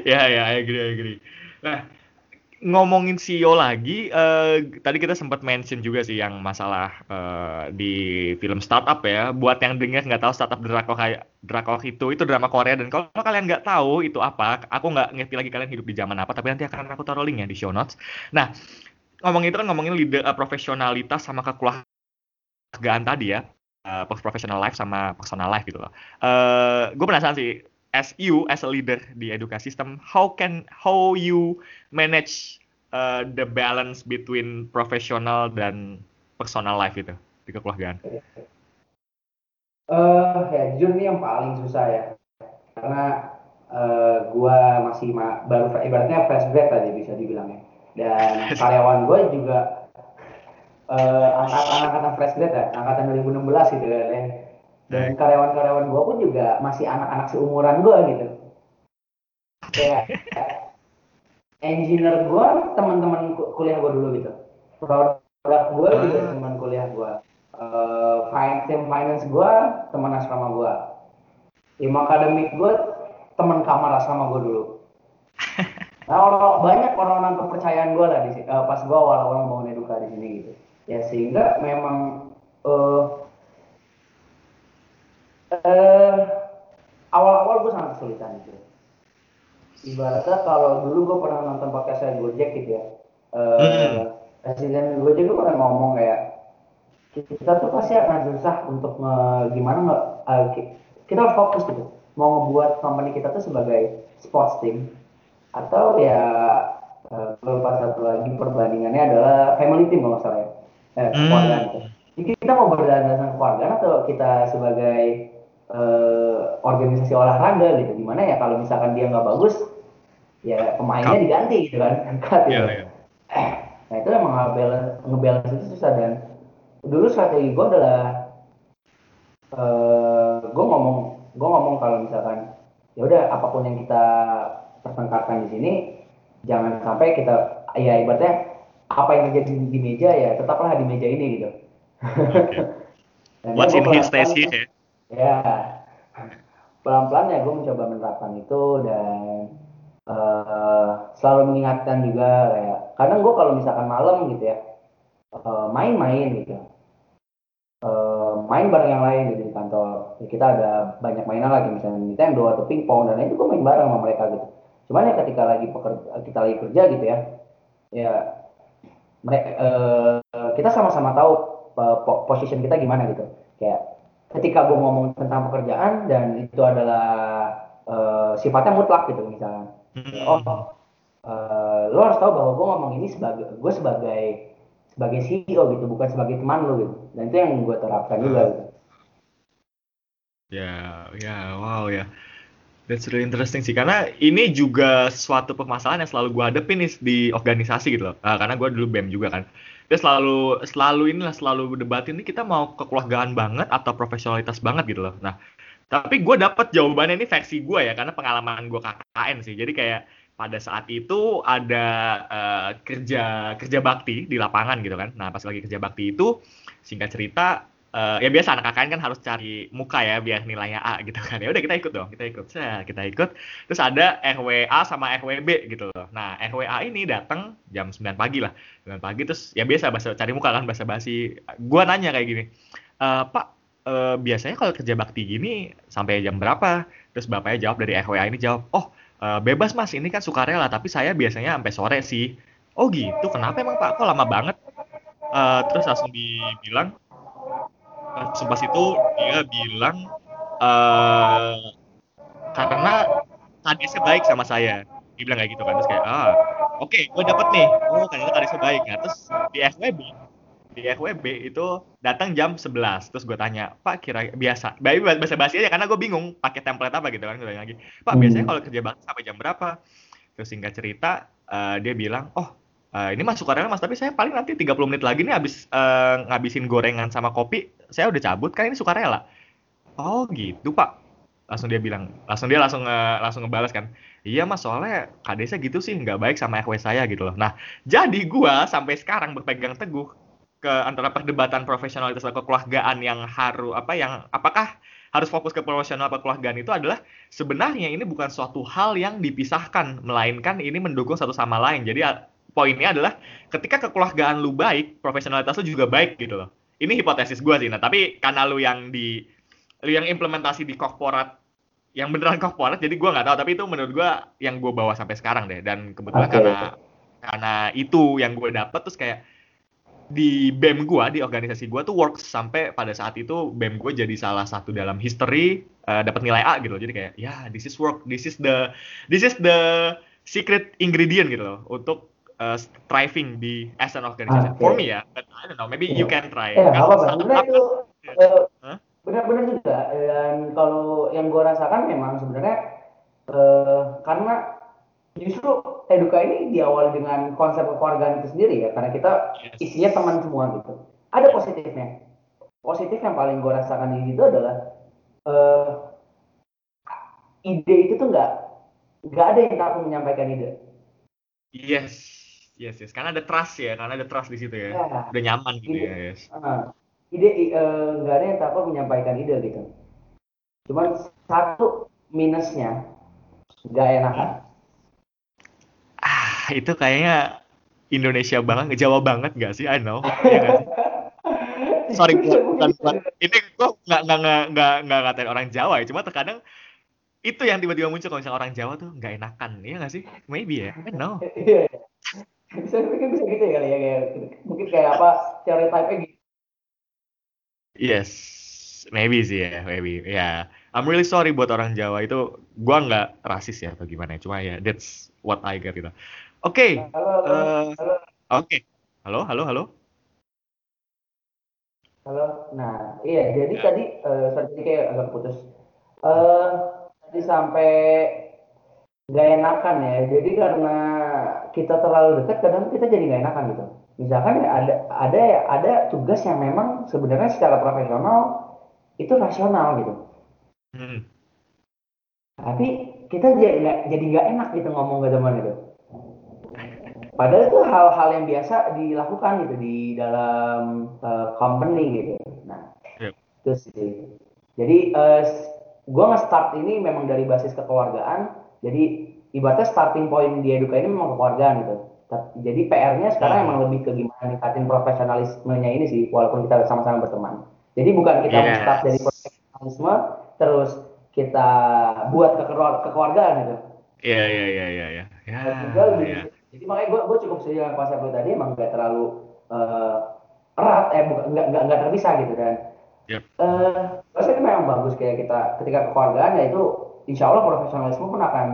ya ya ya agree agree nah ngomongin CEO lagi uh, tadi kita sempat mention juga sih yang masalah uh, di film startup ya. Buat yang dengar nggak tahu startup drakor drakor itu itu drama Korea. Dan kalau kalian nggak tahu itu apa aku nggak ngerti lagi kalian hidup di zaman apa tapi nanti akan aku taruh linknya di show notes. Nah ngomongin itu kan ngomongin leader uh, profesionalitas sama kekeluargaan tadi ya. Uh, professional life sama personal life gitu loh. Uh, gue penasaran sih as you as a leader di education system how can how you manage uh, the balance between professional dan personal life itu di kekeluargaan? Uh, ya jujur ini yang paling susah ya. Karena uh, gue masih ma baru ibaratnya fresh grad tadi bisa dibilang ya. Dan <laughs> karyawan gue juga uh, angkatan angkatan fresh grade ya angkatan 2016 gitu ya dan karyawan-karyawan gue pun juga masih anak-anak seumuran gue gitu. Kayak <laughs> engineer gue teman-teman kuliah gue dulu gitu. Produk gue juga ah. teman kuliah gue uh, tim finance gue teman asrama gue tim akademik gue teman kamar asrama gue dulu. <laughs> Nah, orang, banyak orang-orang kepercayaan gue lah di uh, pas gue awal-awal mau eduka di sini gitu. Ya sehingga memang uh, uh, awal-awal gue sangat kesulitan gitu. Ibaratnya kalau dulu gue pernah nonton podcast saya Gojek gitu ya. Uh, hmm. Presiden Gojek gue pernah ngomong kayak kita tuh pasti akan susah untuk nge, gimana nge, uh, kita harus fokus gitu mau ngebuat company kita tuh sebagai sports team atau ya beberapa eh, satu lagi perbandingannya adalah family team kalau nggak salah ya eh, hmm. keluarga gitu. Jadi kita mau berdasarkan keluarga atau kita sebagai uh, organisasi olahraga gitu gimana ya kalau misalkan dia nggak bagus ya pemainnya diganti gitu kan <laughs> gitu. Yeah, yeah. nah itu emang ngebalance ngebalance itu susah dan dulu strategi gue adalah uh, gue ngomong gue ngomong kalau misalkan ya udah apa pun yang kita pertengkarkan di sini jangan sampai kita ya ibaratnya apa yang terjadi di meja ya tetaplah di meja ini gitu. Okay. <laughs> What's in here stays here. Ya, pelan-pelan ya gue mencoba menerapkan itu dan uh, selalu mengingatkan juga kayak kadang gue kalau misalkan malam gitu ya eh, main-main uh, gitu. Uh, main bareng yang lain gitu di kantor. Ya, kita ada banyak mainan lagi misalnya Nintendo atau pingpong dan itu gue main bareng sama mereka gitu. Cuman ya ketika lagi pekerja, kita lagi kerja gitu ya, ya mereka uh, kita sama-sama tahu uh, position kita gimana gitu. Kayak ketika gue ngomong tentang pekerjaan dan itu adalah uh, sifatnya mutlak gitu misalnya. Hmm. Oh, uh, lo harus tahu bahwa gue ngomong ini sebagai gue sebagai sebagai CEO gitu, bukan sebagai teman lo gitu. Dan itu yang gue terapkan juga. Gitu. Ya, ya, wow ya. That's really interesting sih karena ini juga suatu permasalahan yang selalu gue hadapin nih di organisasi gitu loh. Uh, karena gue dulu BEM juga kan. Dia selalu selalu inilah selalu debatin ini kita mau kekeluargaan banget atau profesionalitas banget gitu loh. Nah, tapi gue dapat jawabannya ini versi gue ya karena pengalaman gue KKN sih. Jadi kayak pada saat itu ada uh, kerja kerja bakti di lapangan gitu kan. Nah, pas lagi kerja bakti itu singkat cerita uh, ya biasa anak KKN kan harus cari muka ya biar nilainya A gitu kan ya udah kita ikut dong kita ikut saya kita ikut terus ada RWA sama RWB gitu loh nah RWA ini datang jam 9 pagi lah 9 pagi terus ya biasa bahasa cari muka kan bahasa basi gua nanya kayak gini e, Pak eh, biasanya kalau kerja bakti gini sampai jam berapa? Terus bapaknya jawab dari FWA ini jawab, oh eh, bebas mas, ini kan sukarela, tapi saya biasanya sampai sore sih. Oh gitu, kenapa emang pak? Kok lama banget? Eh, terus langsung dibilang, pas itu dia bilang, eh karena kadesnya baik sama saya. Dia bilang kayak gitu kan, terus kayak, ah oke, gue dapet nih. Oh kadesnya kadesnya baik. Nah, terus di FWB, di FWB itu datang jam 11 terus gue tanya pak kira biasa bayi bahasa basi aja karena gue bingung pakai template apa gitu kan gue tanya lagi pak Hmm. biasanya kalau kerja bakti sampai jam berapa terus singkat cerita eh, dia bilang oh eh, ini masuk karyawan mas tapi saya paling nanti 30 menit lagi nih habis eh, ngabisin gorengan sama kopi saya udah cabut kan ini sukarela. Oh gitu pak. Langsung dia bilang langsung dia langsung nge- langsung ngebalas kan. Iya mas soalnya kadesnya gitu sih nggak baik sama FW saya gitu loh. Nah jadi gua sampai sekarang berpegang teguh ke antara perdebatan profesionalitas dan kekeluargaan yang harus apa yang apakah harus fokus ke profesional atau kekeluargaan itu adalah sebenarnya ini bukan suatu hal yang dipisahkan melainkan ini mendukung satu sama lain. Jadi poinnya adalah ketika kekeluargaan lu baik profesionalitas lu juga baik gitu loh ini hipotesis gua sih. Nah tapi karena lu yang di lu yang implementasi di korporat yang beneran korporat jadi gua nggak tahu. Tapi itu menurut gua yang gua bawa sampai sekarang deh. Dan kebetulan Oke. karena karena itu yang gue dapet terus kayak di BEM gua di organisasi gua tuh works sampai pada saat itu BEM gue jadi salah satu dalam history eh, dapat nilai A gitu loh. Jadi kayak ya this is work this is the this is the secret ingredient gitu loh untuk eh, thriving di as an organization. Oke. for me ya but I don't know maybe you can try. Eh, Kalau apa sebenarnya itu eh, benar-benar juga dan kalau yang gue rasakan memang sebenarnya eh, karena justru eduka ini diawali dengan konsep kekeluargaan itu sendiri ya karena kita Yes. isinya teman semua gitu. Ada positifnya. Positif yang paling gue rasakan di situ adalah eh, ide itu tuh nggak nggak ada yang takut menyampaikan ide. Yes yes yes karena ada trust ya karena ada trust di situ ya Ya. udah nyaman gitu Iya. ya yes Ah, ide nggak ada yang takut menyampaikan ide gitu. Cuman satu minusnya nggak enakan. ah itu kayaknya Indonesia banget Jawa banget gak sih I know Iya nggak sih? <laughs> sorry bukan, bukan, ini gue nggak nggak nggak nggak nggak ngatain orang Jawa ya cuma terkadang itu yang tiba-tiba muncul kalau misalnya orang Jawa tuh nggak enakan iya nggak sih maybe ya I know <laughs> Iya. iya. Bisa mungkin bisa gitu ya kali ya kayak mungkin kayak apa stereotype gitu. yes maybe sih ya maybe ya I'm really sorry buat orang Jawa itu gua nggak rasis ya atau gimana ya cuma ya that's what I get gitu oke Halo, halo, eh, halo, oke halo halo halo halo. Nah, iya. Jadi Ya. tadi eh sorry, tadi kayak agak putus. Eh tadi sampai nggak enakan ya. Jadi karena kita terlalu dekat, kadang kita jadi nggak enakan gitu. Misalkan ya ada ada ya ada tugas yang memang sebenarnya secara profesional itu rasional gitu. Hmm. Tapi kita jadi nggak jadi nggak enak gitu ngomong ke teman itu. Padahal itu hal-hal yang biasa dilakukan gitu di dalam eh, company gitu. Nah, Yep. itu sih. Jadi eh, gue nge-start ini memang dari basis kekeluargaan. Jadi ibaratnya starting point di Eduka ini memang kekeluargaan gitu. Jadi PR-nya sekarang Hmm. emang lebih ke gimana ningkatin profesionalismenya ini sih, walaupun kita sama-sama berteman. Jadi bukan kita Yes. start dari profesionalisme terus kita buat kekeluar- kekeluargaan gitu. Iya iya iya iya iya. Ya, Nah, juga lebih- ya. Jadi makanya gue gue cukup setuju dengan konsep lu tadi emang gak terlalu eh, erat eh bukan nggak nggak nggak terpisah gitu dan Yep. eh rasanya memang bagus kayak kita ketika kekeluargaan ya itu insya Allah profesionalisme pun akan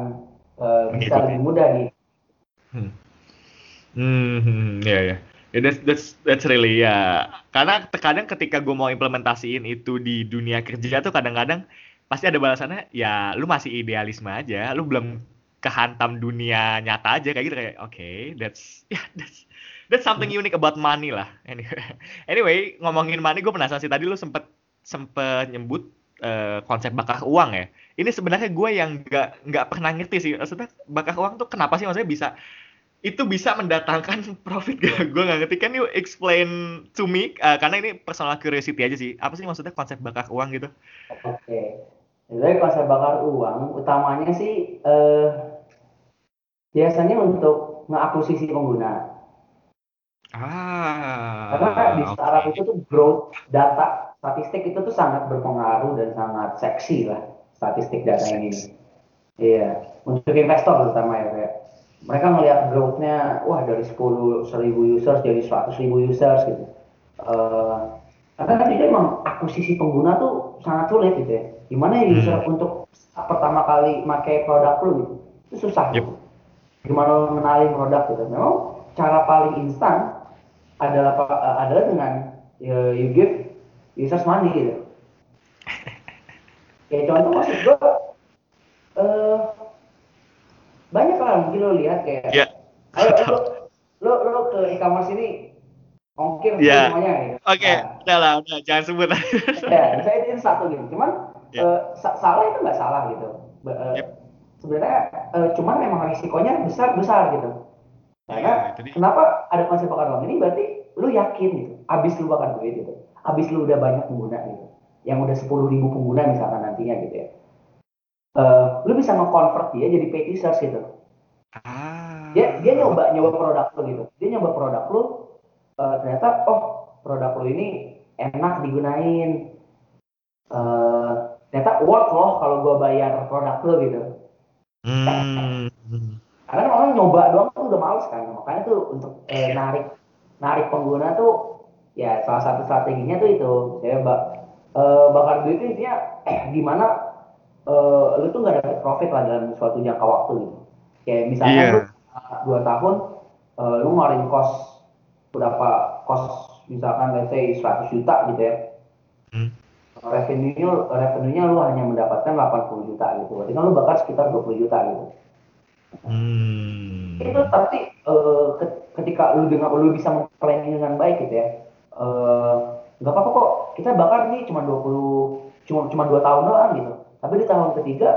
eh, bisa Mengikuti. lebih mudah di Hmm. Hmm, hmm, ya ya. Ya, that's, that's, that's really ya. Karena terkadang ketika gue mau implementasiin itu di dunia kerja tuh kadang-kadang pasti ada balasannya, ya lu masih idealisme aja, lu belum kehantam dunia nyata aja kayak gitu kayak, oke, that's, <laughs> ya that's, that's something unique about money lah. <laughs> Anyway, anyway ngomongin money, gue penasaran sih tadi lu sempet sempet nyebut eh, konsep bakar uang ya. Ini sebenarnya gue yang nggak nggak pernah ngerti sih. Maksudnya bakar uang tuh kenapa sih maksudnya bisa itu bisa mendatangkan <laughs> profit gak? Gue nggak ngerti. Can you explain to me? Eh, karena ini personal curiosity aja sih. Apa sih maksudnya konsep bakar uang gitu? Oke. Jadi konsep bakar uang utamanya sih eh, biasanya untuk mengakuisisi pengguna. Ah. Karena di startup oke. itu tuh growth data statistik itu tuh sangat berpengaruh dan sangat seksi lah statistik data ini. Iya, untuk investor terutama ya kayak mereka melihat growth-nya wah dari 10 1000 users jadi 100 ribu users gitu. Uh, karena kan itu emang akuisisi pengguna tuh sangat sulit gitu ya. Gimana ya user hmm. untuk pertama kali pakai produk lu gitu, itu susah. Yep. Gimana lo mengenalin produk gitu. Memang cara paling instan adalah adalah dengan uh, you give users money gitu kayak contoh maksud gue uh, banyak lah mungkin lo lihat kayak yeah. ayo lo, lo lo ke e-commerce ini ongkir yeah. semuanya gitu. Oke, okay. nah, udah lah, udah jangan sebut. ya, saya itu satu gitu. Cuman yeah. uh, salah itu nggak salah gitu. Uh, yep. Sebenarnya uh, cuman memang risikonya besar besar gitu. Karena yeah, kenapa ada konsep bakar uang ini berarti lu yakin gitu, abis lu bakar duit gitu habis lu udah banyak pengguna gitu yang udah 10 ribu pengguna misalkan nantinya gitu ya. Uh, lu bisa nge-convert dia jadi paid users gitu. Ah. dia dia nyoba nyoba produk lu gitu. Dia nyoba produk lu uh, ternyata oh produk lu ini enak digunain. Uh, ternyata worth loh kalau gua bayar produk lu gitu. Hmm. karena orang nyoba doang tuh udah males kan. Makanya tuh untuk eh, narik narik pengguna tuh ya salah satu strateginya tuh itu. Saya uh, bakar duit itu intinya <clears throat> eh, gimana uh, lu tuh nggak dapet profit lah dalam suatu jangka waktu gitu kayak misalnya yeah. lu dua tahun uh, lu ngeluarin kos berapa kos misalkan let's say 100 juta gitu ya hmm. revenue revenue-nya lu hanya mendapatkan 80 juta gitu berarti kan lu bakar sekitar 20 juta gitu hmm. itu tapi uh, ketika lu dengan lu bisa memplanning dengan baik gitu ya Eh, nggak apa-apa kok kita bakar nih cuma 20 cuma cuma dua tahun doang gitu tapi di tahun ketiga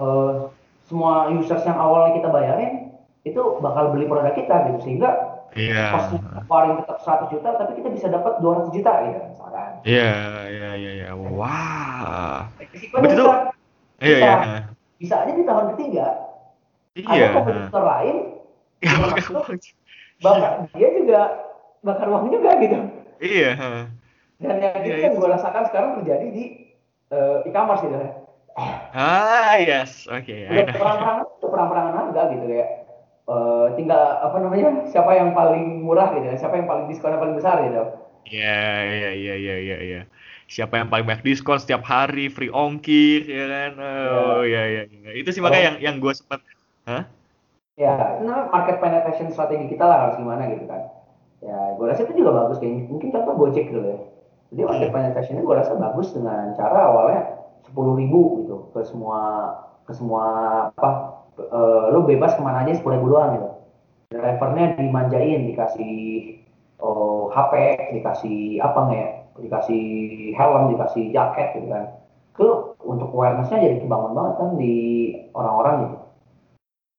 uh, semua users yang awalnya kita bayarin itu bakal beli produk kita gitu sehingga Iya. Pas keluarin tetap 100 juta, tapi kita bisa dapat 200 juta gitu misalkan. Iya, iya, iya, iya. Wah. Betul. Iya, iya. Bisa aja di tahun ketiga. Iya. Ada kompetitor lain. <laughs> Ya, bahkan dia juga bakar uang juga gitu. Iya. Dan yang itu yang gue rasakan sekarang terjadi di uh, e-commerce gitu ya. Ah yes, oke. Okay. Udah perang-perangan, perang-perangan harga gitu ya. Uh, tinggal apa namanya siapa yang paling murah gitu ya, siapa yang paling diskonnya paling besar gitu. Iya iya iya iya iya. Ya. Siapa yang paling banyak diskon setiap hari, free ongkir, ya kan? Oh iya iya. iya. Itu sih makanya oh. yang yang gue sempat, hah? Ya, nah market penetration strategi kita lah harus gimana gitu kan ya gue rasa itu juga bagus kayak mungkin contoh Gojek dulu ya. Jadi market penetration gue rasa bagus dengan cara awalnya sepuluh ribu gitu ke semua ke semua apa uh, lo bebas ke mana aja sepuluh ribu doang gitu. Drivernya dimanjain dikasih oh, HP dikasih apa nggak ya dikasih helm dikasih jaket gitu kan. Itu untuk awarenessnya jadi kebangun banget kan di orang-orang gitu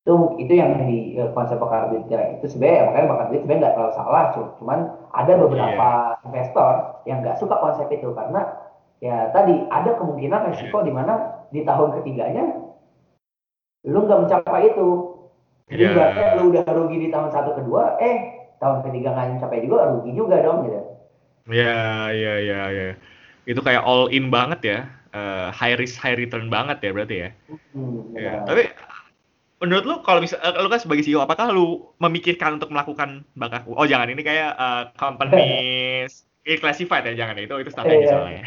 itu itu yang di uh, konsep bakar duit ya itu sebenarnya makanya bakar duit sebenarnya nggak terlalu salah cuman ada beberapa yeah. investor yang nggak suka konsep itu karena ya tadi ada kemungkinan resiko yeah. di mana di tahun ketiganya lu nggak mencapai itu jadi yeah. berarti lu udah rugi di tahun satu kedua eh tahun ketiga nggak mencapai juga rugi juga dong gitu ya ya ya ya itu kayak all in banget ya uh, high risk high return banget ya berarti ya, hmm, ya. tapi menurut lu kalau bisa uh, lu kan sebagai CEO apakah lu memikirkan untuk melakukan bakar oh jangan ini kayak uh, companies <laughs> classified ya jangan itu itu strategi yeah. soalnya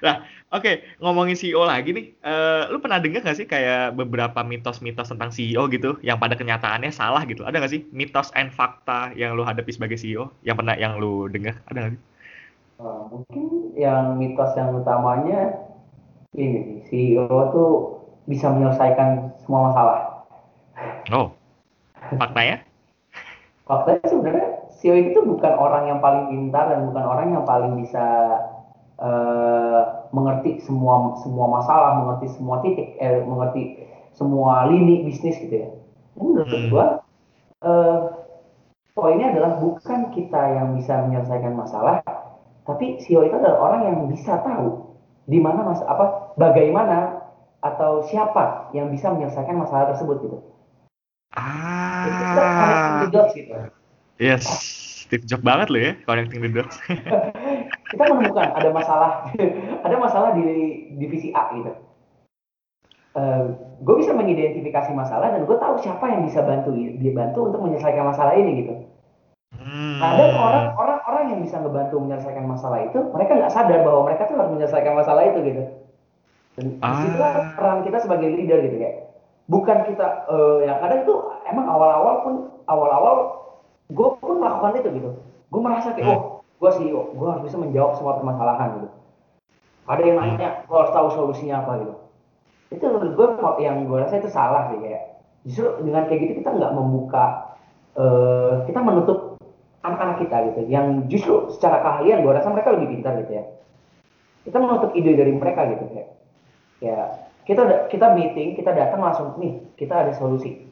nah <laughs> oke okay, ngomongin CEO lagi nih uh, lu pernah dengar gak sih kayak beberapa mitos-mitos tentang CEO gitu yang pada kenyataannya salah gitu? Ada gak sih mitos and fakta yang lu hadapi sebagai CEO yang pernah yang lu dengar ada gak sih? Uh, mungkin yang mitos yang utamanya ini CEO tuh bisa menyelesaikan semua masalah. Oh, faktanya? faktanya sebenarnya CEO itu bukan orang yang paling pintar dan bukan orang yang paling bisa uh, mengerti semua semua masalah, mengerti semua titik, eh, mengerti semua lini bisnis gitu ya. Menurut hmm. gua, uh, poinnya adalah bukan kita yang bisa menyelesaikan masalah, tapi CEO itu adalah orang yang bisa tahu di mana mas apa bagaimana atau siapa yang bisa menyelesaikan masalah tersebut gitu. Ah. Itu gitu. Yes. Steve Jobs banget lo ya connecting the dots. <laughs> kita menemukan ada masalah <laughs> ada masalah di divisi A gitu. Uh, gue bisa mengidentifikasi masalah dan gue tahu siapa yang bisa bantu dia bantu untuk menyelesaikan masalah ini gitu. Hmm. Ada orang-orang orang yang bisa ngebantu menyelesaikan masalah itu, mereka nggak sadar bahwa mereka tuh harus menyelesaikan masalah itu gitu. Dan ah. di situlah peran kita sebagai leader gitu kayak. Bukan kita uh, yang kadang itu emang awal-awal pun awal-awal gue pun melakukan itu gitu. Gue merasa kayak hmm. oh gue CEO, gue harus bisa menjawab semua permasalahan gitu. Ada yang hmm. nanya, gue harus tahu solusinya apa gitu itu menurut gue yang gue rasa itu salah sih kayak justru dengan kayak gitu kita nggak membuka uh, kita menutup anak-anak kita gitu yang justru secara keahlian gue rasa mereka lebih pintar gitu ya kita menutup ide dari mereka gitu kayak ya kita kita meeting kita datang langsung nih kita ada solusi.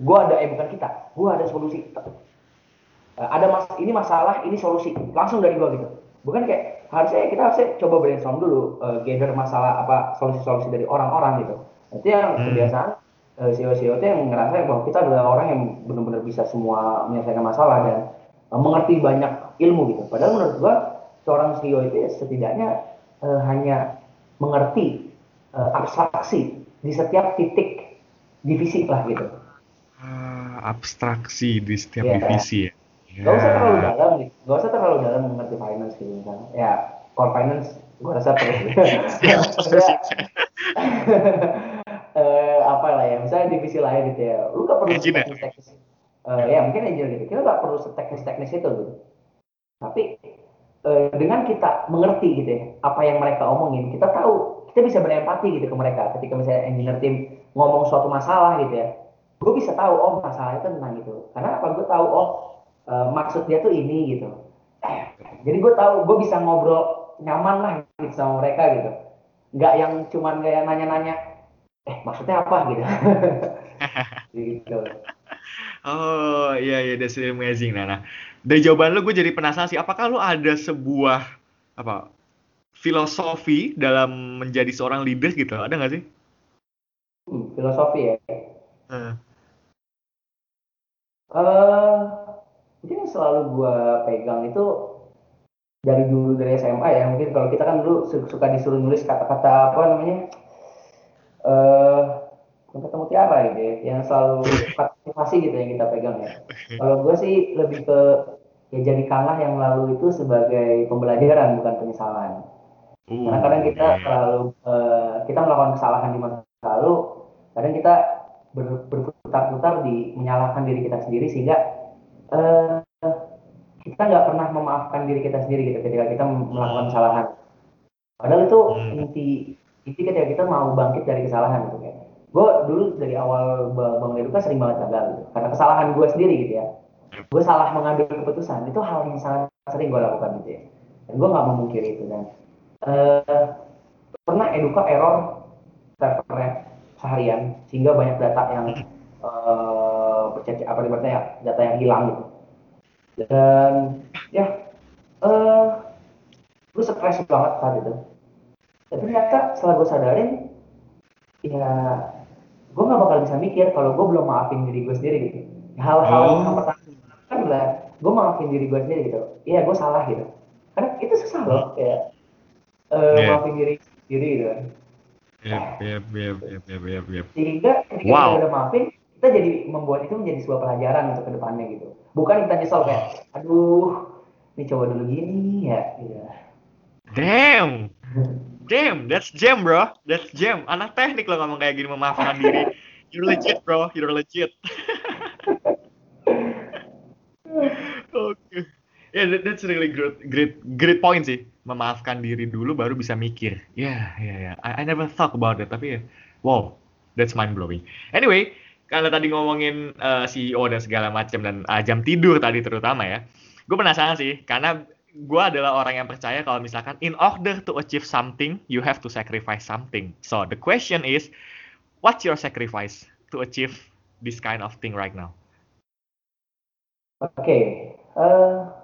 Gue ada eh bukan kita gue ada solusi. Uh, ada mas ini masalah ini solusi. Langsung dari gue gitu. Bukan kayak harusnya kita harusnya coba brainstorm dulu uh, gather masalah apa solusi-solusi dari orang-orang gitu. Itu yang hmm. kebiasaan uh, CEO-CEO itu yang ngerasa bahwa kita adalah orang yang benar-benar bisa semua menyelesaikan masalah dan uh, mengerti banyak ilmu gitu. Padahal menurut gua seorang CEO itu ya setidaknya uh, hanya mengerti uh, abstraksi di setiap titik divisi lah gitu uh, abstraksi di setiap yeah. divisi ya Gak usah terlalu ya. dalam nih, gak usah terlalu dalam mengerti finance gitu misalnya. Ya, core finance gue rasa perlu. <laughs> uh, <laughs> <laughs> apa lah ya, misalnya divisi lain gitu ya, lu gak perlu teknis teknis. Uh, ya mungkin aja gitu, kita gak perlu teknis teknis itu gitu. Tapi uh, dengan kita mengerti gitu ya, apa yang mereka omongin, kita tahu, kita bisa berempati gitu ke mereka. Ketika misalnya engineer team ngomong suatu masalah gitu ya, gue bisa tahu oh masalah itu tentang itu. Karena apa? Gue tahu oh uh, maksud dia tuh ini gitu. Jadi gue tahu gue bisa ngobrol nyaman lah gitu sama mereka gitu. Nggak yang cuman kayak nanya-nanya eh maksudnya apa? gitu. <laughs> Gitu. Oh iya iya that's amazing Nana. Dari jawaban lu gue jadi penasaran sih apakah lu ada sebuah apa filosofi dalam menjadi seorang leader gitu ada nggak sih? Hmm, filosofi ya? Uh. Uh, mungkin yang selalu gue pegang itu dari dulu dari SMA ya. Mungkin kalau kita kan dulu suka disuruh nulis kata-kata apa namanya eh uh, kata mutiara gitu ya yang selalu <laughs> motivasi gitu yang kita pegang ya. Kalau gue sih lebih ke ya jadikanlah yang lalu itu sebagai pembelajaran bukan penyesalan uh, karena kadang kita terlalu uh, kita melakukan kesalahan di masa lalu kadang kita ber, berputar-putar di menyalahkan diri kita sendiri sehingga uh, kita nggak pernah memaafkan diri kita sendiri gitu ketika kita melakukan kesalahan. Padahal itu hmm. inti inti ketika kita mau bangkit dari kesalahan gitu kan. Gue dulu dari awal bangun eduka sering banget gagal gitu. Karena kesalahan gue sendiri gitu ya. Gue salah mengambil keputusan. Itu hal yang sangat sering gue lakukan gitu ya. Dan gue nggak memungkiri itu dan uh, pernah eduka error servernya seharian sehingga banyak data yang uh, bercaci apa ibaratnya ya data yang hilang gitu. Dan ya eh, gue stres banget saat itu. Tapi ternyata setelah gue sadarin ya gue gak bakal bisa mikir kalau gue belum maafin diri gue sendiri gitu. Hal-hal oh. yang pertama kan adalah gue maafin diri gue sendiri gitu. Iya gue salah gitu. Karena itu susah loh kayak uh, yeah. maafin diri sendiri gitu Yep, yep, yep, yep, yep, yep, yep. Sehingga ketika wow. kita udah maafin, kita jadi membuat itu menjadi sebuah pelajaran untuk ke depannya gitu. Bukan kita nyesel kayak aduh ini coba dulu gini ya iya damn. Damn that's jam bro. That's jam. Anak teknik lo ngomong kayak gini memaafkan diri. You're legit bro. You're legit. <laughs> Oke. Okay. yeah that, that's really great great great point sih memaafkan diri dulu baru bisa mikir ya yeah, ya yeah, ya yeah. I, I never thought about it tapi ya wow that's mind blowing anyway kalau tadi ngomongin uh, eh, CEO dan segala macam dan uh, jam tidur tadi terutama ya, gue penasaran sih karena gue adalah orang yang percaya kalau misalkan in order to achieve something, you have to sacrifice something. So the question is, what's your sacrifice to achieve this kind of thing right now? Oke, okay. uh,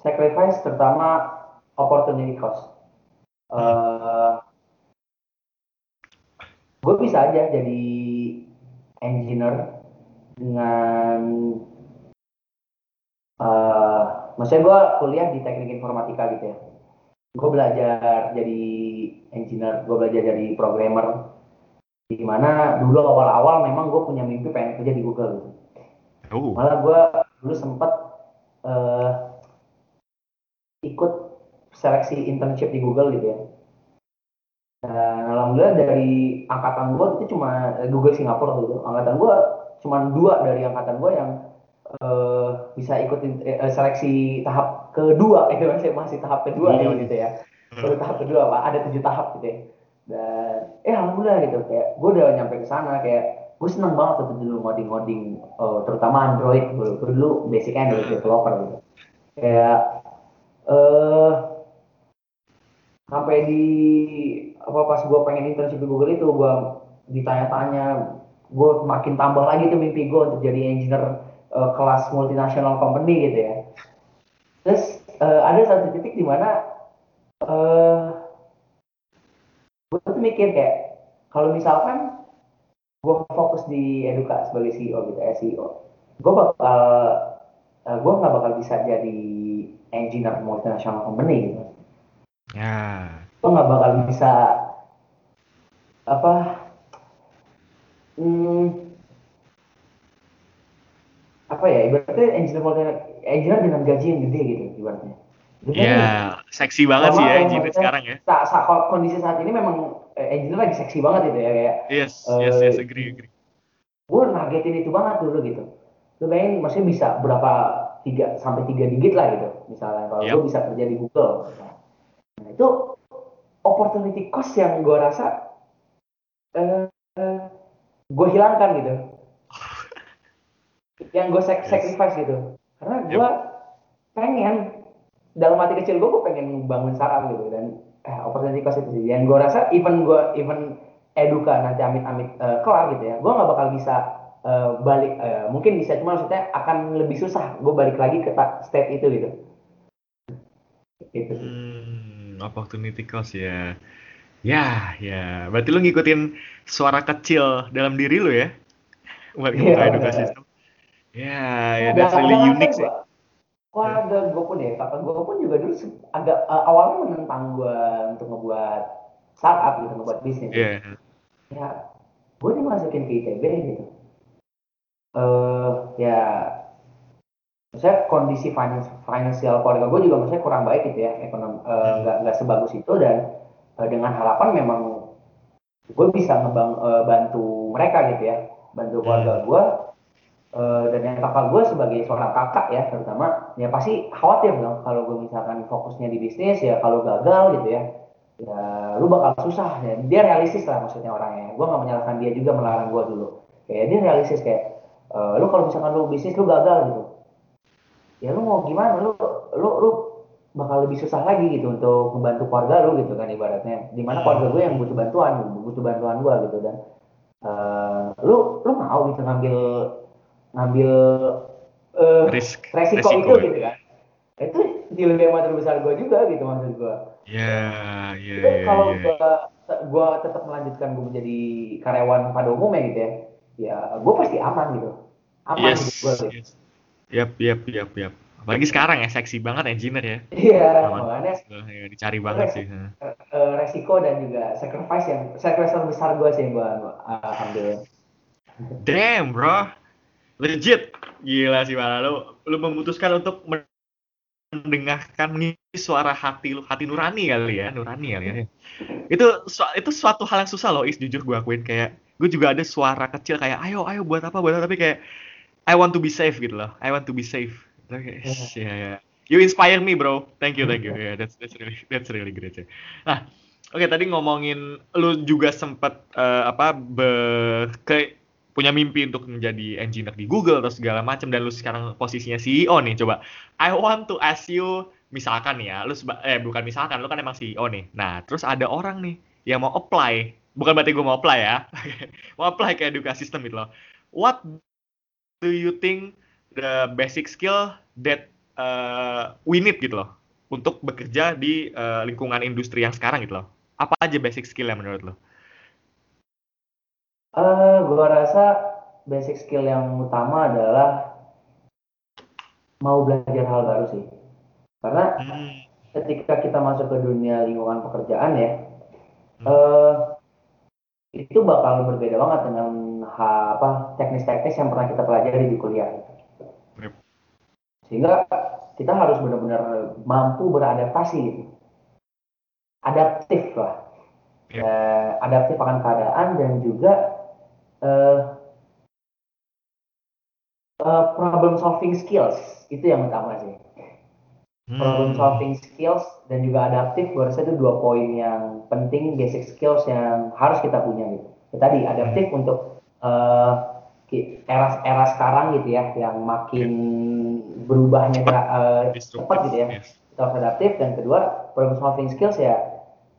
sacrifice terutama opportunity cost. Uh, gue bisa aja jadi engineer dengan eh maksudnya gue kuliah di teknik informatika gitu ya. Gue belajar jadi engineer, gue belajar jadi programmer. Di mana dulu awal-awal memang gue punya mimpi pengen kerja di Google gitu. Oh. Malah gue dulu sempet eh, ikut seleksi internship di Google gitu ya. Dan alhamdulillah dari angkatan gue itu cuma eh, Google Singapura gitu. Angkatan gue cuma dua dari angkatan gue yang eh, bisa ikut eh, seleksi tahap kedua <laughs> itu masih masih tahap kedua Hmm. waktu itu ya. Baru tahap kedua pak, ada tujuh tahap gitu ya. Dan eh alhamdulillah gitu kayak gue udah nyampe ke sana kayak gue seneng banget tuh dulu ngoding-ngoding eh, terutama Android gue dulu basicnya Android developer gitu. Kayak eh sampai di apa pas gue pengen internship di Google itu gue ditanya-tanya gue makin tambah lagi tuh mimpi gue untuk jadi engineer eh, kelas multinational company gitu ya. Terus eh, ada satu titik di mana eh gue tuh mikir kayak kalau misalkan gue fokus di eduka sebagai CEO gitu SEO gue bakal eh, gue nggak bakal bisa jadi engineer multinational company gitu Ya. gue nggak bakal bisa apa hmm, apa ya ibaratnya engineer multi- engineer dengan gaji yang gede gitu ibaratnya Gede nih. Ya, seksi banget sih ya engineer sekarang ya. Sa- sa- kalau kondisi saat ini memang eh, engineer lagi seksi banget gitu ya kayak Yes, Eh, yes, yes, agree, agree. gue nargetin itu banget dulu gitu lu bayangin maksudnya bisa berapa tiga sampai tiga digit lah gitu misalnya kalau Yap. gue bisa kerja di Google. Nah itu opportunity cost yang gue rasa eh, gue hilangkan gitu. <laughs> Yang gue sac- Yes. sacrifice gitu. Karena gue pengen dalam hati kecil gue gue pengen bangun startup gitu dan eh, opportunity cost itu sih. Yang gue rasa even gue even eduka nanti amit-amit eh, kelar gitu ya gue nggak bakal bisa eh, balik eh, mungkin bisa cuma maksudnya akan lebih susah gue balik lagi ke step itu gitu itu sih. Hmm, opportunity cost ya. Ya, ya. Berarti lu ngikutin suara kecil dalam diri lu ya? Buat Iya, ngebuka edukasi benar. sistem. Ya, ya, that's really unique sih. Keluarga gue pun ya, kakak gue pun juga dulu agak eh, awalnya menentang gue untuk ngebuat startup gitu, ngebuat bisnis. Iya. Ya, gue dimasukin ke ITB gitu. eh ya, saya kondisi finansial keluarga gue juga maksudnya kurang baik gitu ya, ekonom eh, nggak nggak sebagus itu dan eh, dengan harapan memang gue bisa ngebang eh, bantu mereka gitu ya, bantu keluarga gue Eh, dan yang kakak gue sebagai seorang kakak ya terutama ya pasti khawatir dong kalau gue misalkan fokusnya di bisnis ya kalau gagal gitu ya ya lu bakal susah ya dia realistis lah maksudnya orangnya. Gue nggak menyalahkan dia juga melarang gue dulu. Kayak dia realistis kayak lu kalau misalkan lu bisnis lu gagal gitu ya lu mau gimana lu lu lu bakal lebih susah lagi gitu untuk membantu keluarga lu gitu kan ibaratnya di mana keluarga gue yang butuh bantuan butuh bantuan gue gitu dan eh, lu lu mau gitu ngambil ngambil eh, Risk, resiko, resiko itu ya. gitu kan itu dilema terbesar gue juga gitu maksud gue Ya, ya, ya, kalau ya. gue gue tetap melanjutkan gue menjadi karyawan pada umumnya gitu ya ya gue pasti aman gitu aman Yes, hidup gue gitu. yes. Yap, yap, yap, yap. Apalagi sekarang ya, seksi banget engineer ya. iya Aman. makanya Ya, dicari banget sih. Eh, resiko dan juga sacrifice yang sacrifice terbesar gue sih yang gue alhamdulillah Damn, bro. Legit. Gila sih, malah lu, lu memutuskan untuk mendengarkan nih suara hati lu, hati nurani kali ya, nurani kali ya. Itu su- itu suatu hal yang susah loh, Is, jujur gue akuin kayak gue juga ada suara kecil kayak ayo ayo buat apa buat apa tapi kayak I want to be safe gitu loh. I want to be safe. Kayak, "Ish, ya ya. You inspire me, bro. Thank you, thank you. Yeah, that's that's really that's really great ya. Nah, oke tadi ngomongin lu juga sempat eh, apa be, ke punya mimpi untuk menjadi engineer di Google atau segala macam dan lu sekarang posisinya CEO nih coba I want to ask you misalkan ya lu seba- eh bukan misalkan lu kan emang CEO nih nah terus ada orang nih yang mau apply bukan berarti gue mau apply ya <laughs> mau apply ke edukasi sistem gitu loh what do you think the basic skill that uh, we need gitu loh untuk bekerja di uh, lingkungan industri yang sekarang gitu loh apa aja basic skill yang menurut lo Eh, gua rasa basic skill yang utama adalah mau belajar hal baru sih. Karena Hmm. ketika kita masuk ke dunia lingkungan pekerjaan ya, eh, itu bakal berbeda banget dengan ha- apa teknis-teknis yang pernah kita pelajari di kuliah. Sehingga kita harus benar-benar mampu beradaptasi gitu. Adaptif lah. Eh, adaptif akan keadaan dan juga eh, eh, problem solving skills itu yang utama sih problem Hmm. solving skills dan juga adaptif gue rasa itu dua poin yang penting basic skills yang harus kita punya gitu ya, tadi adaptif untuk eh, ki- era era sekarang gitu ya yang makin berubahnya eh, Disruptive, cepat gitu ya yes. kita harus adaptif dan kedua problem solving skills ya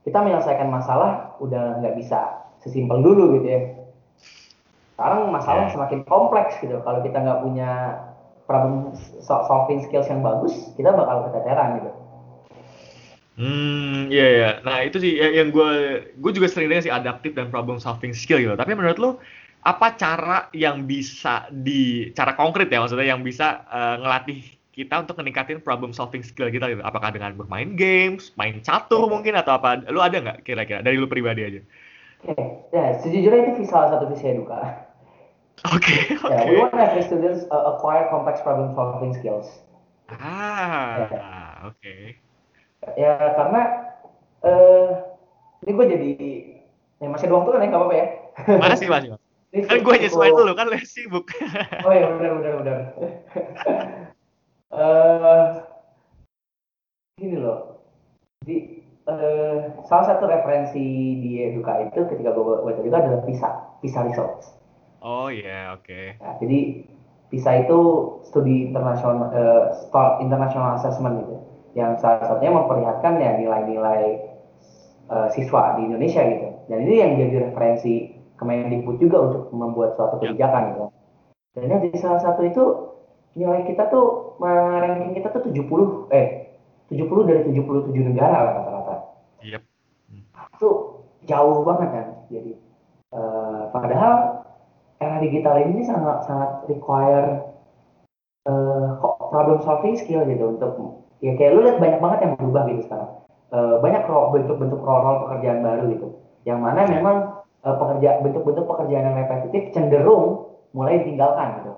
kita menyelesaikan masalah udah nggak bisa sesimpel dulu gitu ya sekarang masalah Ya. semakin kompleks gitu kalau kita nggak punya problem so- solving skills yang bagus kita bakal keteteran gitu Hmm, iya ya. Nah itu sih ya- yang gue gue juga sering dengar sih adaptif dan problem solving skill gitu. Tapi menurut lu apa cara yang bisa di cara konkret ya maksudnya yang bisa eh, ngelatih kita untuk meningkatin problem solving skill kita gitu? Apakah dengan bermain games, main catur mungkin atau apa? Lu ada nggak kira-kira dari lu pribadi aja? Oke, ya sejujurnya itu salah satu visi eduka. Oke oke. Ya, we want every students uh, acquire complex problem solving skills. Ah oke. Ya karena eh ini gue jadi ya masih ada waktu kan ya nggak apa-apa ya. Masih masih. Ini Kan gue nyesuaiin lu kan lu sibuk. <laughs> Oh ya benar benar benar. <laughs> Eh gini loh. Di eh, salah satu referensi di Eduka itu ketika gue baca juga adalah PISA, PISA results. Oh iya oke. Nah, jadi PISA itu studi internasional eh, sto- international assessment gitu. Yang salah satunya memperlihatkan ya nilai-nilai eh, siswa di Indonesia gitu. Dan ini yang jadi referensi Kemendikbud juga untuk membuat suatu Ya. kebijakan gitu. Dan yang di salah satu itu nilai kita tuh ranking kita tuh 70 eh 70 dari 77 negara lah rata-rata. Yep. Itu jauh banget kan. Jadi eh, padahal era digital ini sangat sangat require kok problem solving skill gitu untuk ya kayak lu lihat banyak banget yang berubah gitu sekarang. Eh, banyak bentuk-bentuk role pekerjaan baru gitu. Yang mana memang eh, pekerja bentuk-bentuk pekerjaan yang repetitif cenderung mulai ditinggalkan gitu.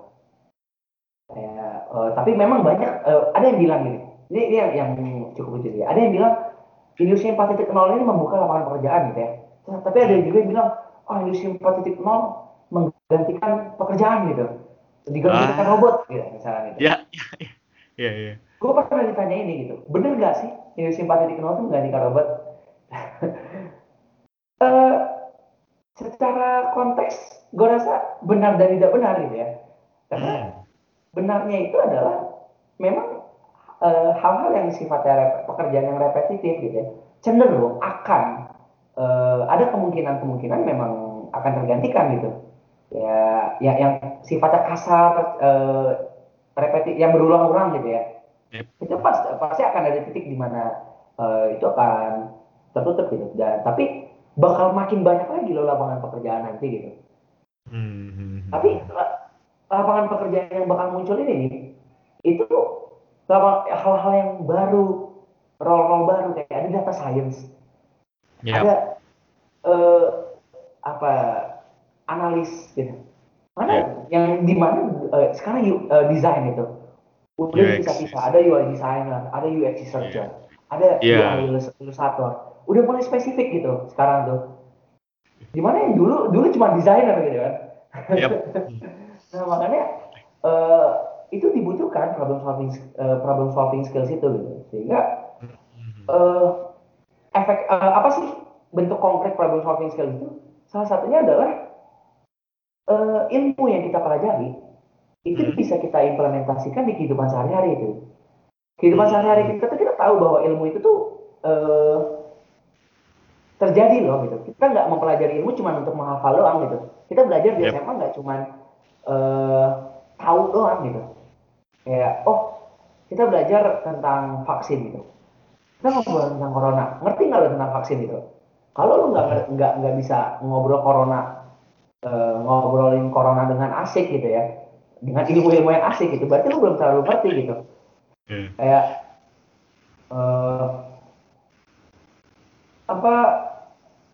Eh, tapi memang banyak eh, ada yang bilang gini ini, ini yang, yang cukup lucu sih. Ada yang bilang industri 4.0 ini membuka lapangan pekerjaan gitu ya. Tapi ada juga yang bilang oh industri 4.0 menggantikan pekerjaan gitu digantikan Ah. robot gitu misalnya gitu Ya ya ya. Iya iya. gue pernah ditanya ini gitu bener gak sih industri 4.0 itu menggantikan robot <laughs> Eh, secara konteks gue rasa benar dan tidak benar gitu ya karena Hmm. benarnya itu adalah memang eh, hal-hal yang sifatnya rep- pekerjaan yang repetitif gitu ya cenderung akan eh, ada kemungkinan-kemungkinan memang akan tergantikan gitu ya ya yang sifatnya kasar eh, repetitif yang berulang-ulang gitu ya. Yep. itu pasti pasti akan ada titik di mana eh, itu akan tertutup gitu. Dan tapi bakal makin banyak lagi loh lapangan pekerjaan nanti gitu. Hmm, tapi la- lapangan pekerjaan yang bakal muncul ini nih, itu hal-hal yang baru, role-role baru kayak ada data science, Yap. ada eh, apa analis gitu. Mana yang di mana eh, sekarang U- eh, desain itu udah UX. bisa bisa ada UI designer, ada UX researcher, ada Iya. UI illus- ilustrator. Udah mulai spesifik gitu sekarang tuh. Di mana yang dulu dulu cuma desainer gitu kan. Yap. <laughs> Nah makanya eh, itu dibutuhkan problem solving eh, problem solving skills itu gitu. Sehingga eh, efek eh, apa sih bentuk konkret problem solving skills itu? Salah satunya adalah eh, ilmu yang kita pelajari itu Hmm. bisa kita implementasikan di kehidupan sehari-hari itu. Kehidupan Hmm. sehari-hari kita tuh kita tahu bahwa ilmu itu tuh eh, terjadi loh gitu. Kita nggak mempelajari ilmu cuma untuk menghafal doang gitu. Kita belajar di Yep. SMA nggak cuma eh, tahu doang gitu. Kayak oh kita belajar tentang vaksin gitu. Kita ngobrol tentang corona. Ngerti nggak lo tentang vaksin itu? Kalau lo nggak nggak nggak bisa ngobrol corona eh, ngobrolin corona dengan asik gitu ya, dengan ilmu-ilmu yang asik gitu, berarti lo belum terlalu ngerti gitu. Iya. kayak eh, apa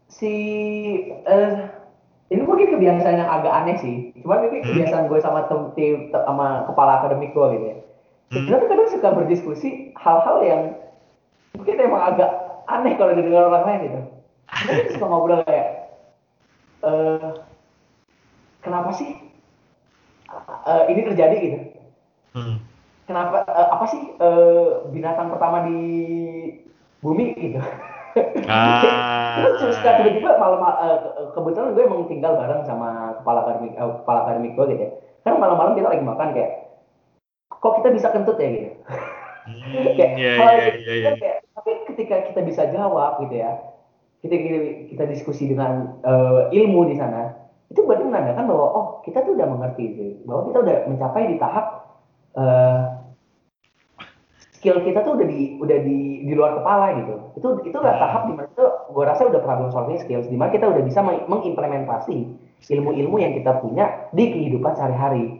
si eh, ini mungkin kebiasaan yang agak aneh sih cuma ini Hmm. kebiasaan gue sama tem, tim- sama kepala akademik gue gitu ya Hmm. sebenarnya kadang suka berdiskusi hal-hal yang mungkin emang agak aneh kalau didengar orang lain gitu kita suka ngobrol kayak kenapa sih? Eh, ini terjadi gitu. Hmm. kenapa eh, apa sih eh, binatang pertama di bumi gitu? Ah. <laughs> terus tiba-tiba malam ke- kebetulan gue emang tinggal bareng sama kepala akademik eh, kepala akademik gue gitu ya. Karena malam-malam kita lagi makan kayak kok kita bisa kentut ya? gitu. Hmm, <laughs> kayak Iya iya iya kan kayak, tapi ketika kita bisa jawab gitu ya kita kita, kita diskusi dengan eh, ilmu di sana itu berarti menandakan bahwa oh kita tuh udah mengerti gitu bahwa kita udah mencapai di tahap eh, skill kita tuh udah di udah di di luar kepala gitu. Itu itu udah tahap di mana itu gue rasa udah problem solving skills di mana kita udah bisa meng- mengimplementasi ilmu-ilmu yang kita punya di kehidupan sehari-hari.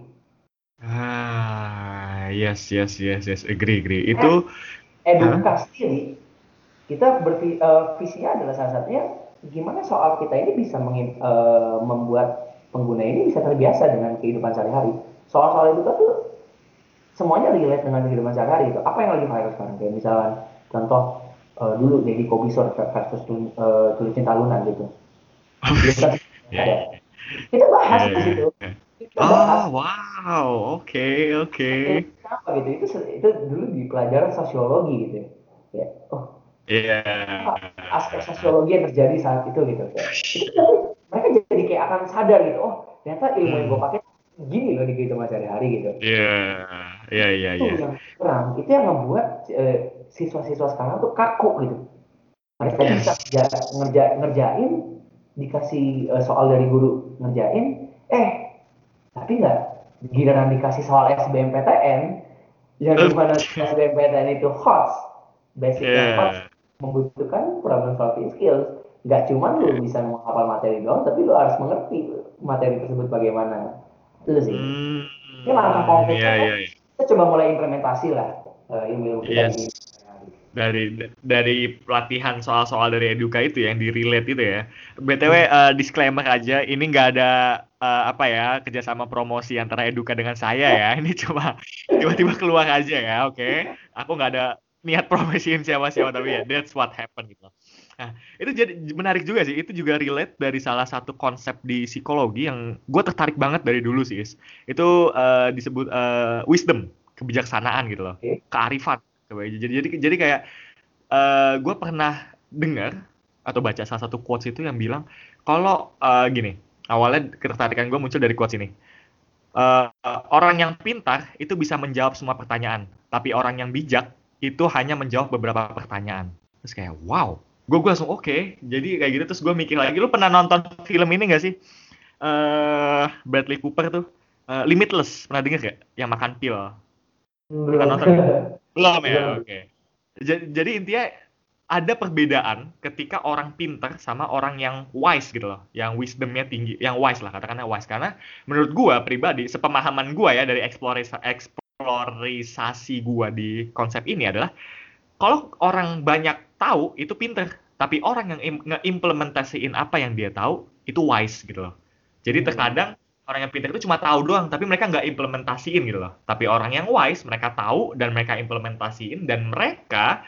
Ah, yes yes yes yes, agree agree. Itu edukasi sendiri kita bervi, eh, visinya adalah salah satunya gimana soal kita ini bisa eh, membuat pengguna ini bisa terbiasa dengan kehidupan sehari-hari? Soal-soal itu tuh semuanya relate dengan kehidupan sehari-hari itu. Apa yang lagi viral sekarang? Kayak misalnya contoh eh, dulu Deddy Kobisor versus Tul- eh, Tulus Cinta Luna gitu kan? <laughs> Ya, kita bahas ya, di situ. Kita bahas. Oh, wow. Oke, oke. kenapa gitu? Itu itu dulu di pelajaran sosiologi gitu ya. Ya oh Iya. aspek sosiologi yang terjadi saat itu gitu itu <laughs> mereka jadi kayak akan sadar gitu oh ternyata ilmu yang gue pakai gini loh di kehidupan sehari-hari gitu Iya, iya iya itu iya. yang kurang itu yang membuat eh, siswa-siswa sekarang tuh kaku gitu mereka Yes. bisa kerja, ngerja, ngerjain dikasih eh, soal dari guru ngerjain eh tapi nggak giliran dikasih soal SBMPTN yang di mana SBMPTN itu hot basic yang hot. Membutuhkan problem solving skills. Nggak cuma lu bisa menghafal materi doang, tapi lu harus mengerti materi tersebut bagaimana. Itu sih. Hmm. Ini langkah konkretnya Iya iya. iya. Kita coba mulai implementasi lah eh, ilmu-ilmu Yes. di dari dari pelatihan soal-soal dari eduka itu yang di relate itu ya. BTW eh, disclaimer aja, ini nggak ada eh, apa ya kerjasama promosi antara eduka dengan saya ya. <laughs> Ini cuma tiba-tiba keluar aja ya, oke? Aku nggak ada niat promosiin siapa-siapa tapi ya that's what happened gitu. Nah, itu jadi menarik juga sih. Itu juga relate dari salah satu konsep di psikologi yang gue tertarik banget dari dulu sih. Is. Itu eh, disebut eh, wisdom, kebijaksanaan gitu loh, kearifan. Jadi jadi jadi kayak eh gue pernah dengar atau baca salah satu quotes itu yang bilang kalau eh, gini awalnya ketertarikan gue muncul dari quotes ini Eh, orang yang pintar itu bisa menjawab semua pertanyaan tapi orang yang bijak itu hanya menjawab beberapa pertanyaan. Terus kayak wow. Gue gue langsung oke. Jadi kayak gitu terus gue mikir lagi. Lu pernah nonton film ini gak sih? Eh Bradley Cooper tuh. Eh, Limitless. Pernah denger gak yang makan pil. Belum. nonton? <laughs> Belum ya, oke. Jadi, jadi intinya ada perbedaan ketika orang pintar sama orang yang wise gitu loh, yang wisdomnya tinggi, yang wise lah katakanlah wise. Karena menurut gua pribadi, sepemahaman gua ya dari eksplorasi eksplorisasi gua di konsep ini adalah kalau orang banyak tahu itu pinter, tapi orang yang im- ngeimplementasiin apa yang dia tahu itu wise gitu loh. Jadi Hmm. terkadang orang yang pintar itu cuma tahu doang, tapi mereka nggak implementasiin gitu loh. Tapi orang yang wise, mereka tahu dan mereka implementasiin dan mereka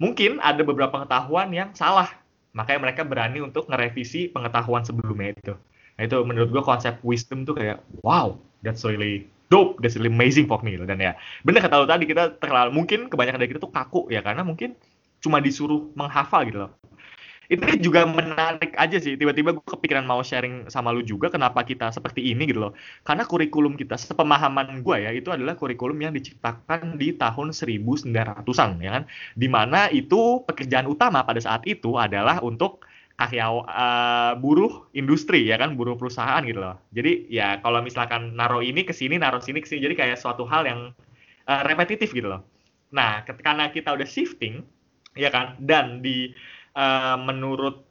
mungkin ada beberapa pengetahuan yang salah. Makanya mereka berani untuk ngerevisi pengetahuan sebelumnya itu. Nah itu menurut gue konsep wisdom tuh kayak wow, that's really dope, that's really amazing for me. gitu. Dan ya bener kata lu tadi kita terlalu mungkin kebanyakan dari kita tuh kaku ya karena mungkin cuma disuruh menghafal gitu loh. Itu juga menarik aja sih. Tiba-tiba gue kepikiran mau sharing sama lu juga kenapa kita seperti ini gitu loh. Karena kurikulum kita, sepemahaman gue ya, itu adalah kurikulum yang diciptakan di tahun 1900-an ya kan. Di mana itu pekerjaan utama pada saat itu adalah untuk karya eh, buruh industri ya kan, buruh perusahaan gitu loh. Jadi ya kalau misalkan naruh ini ke sini, naruh sini ke sini, jadi kayak suatu hal yang eh, repetitif gitu loh. Nah, karena kita udah shifting, ya kan, dan di eh, menurut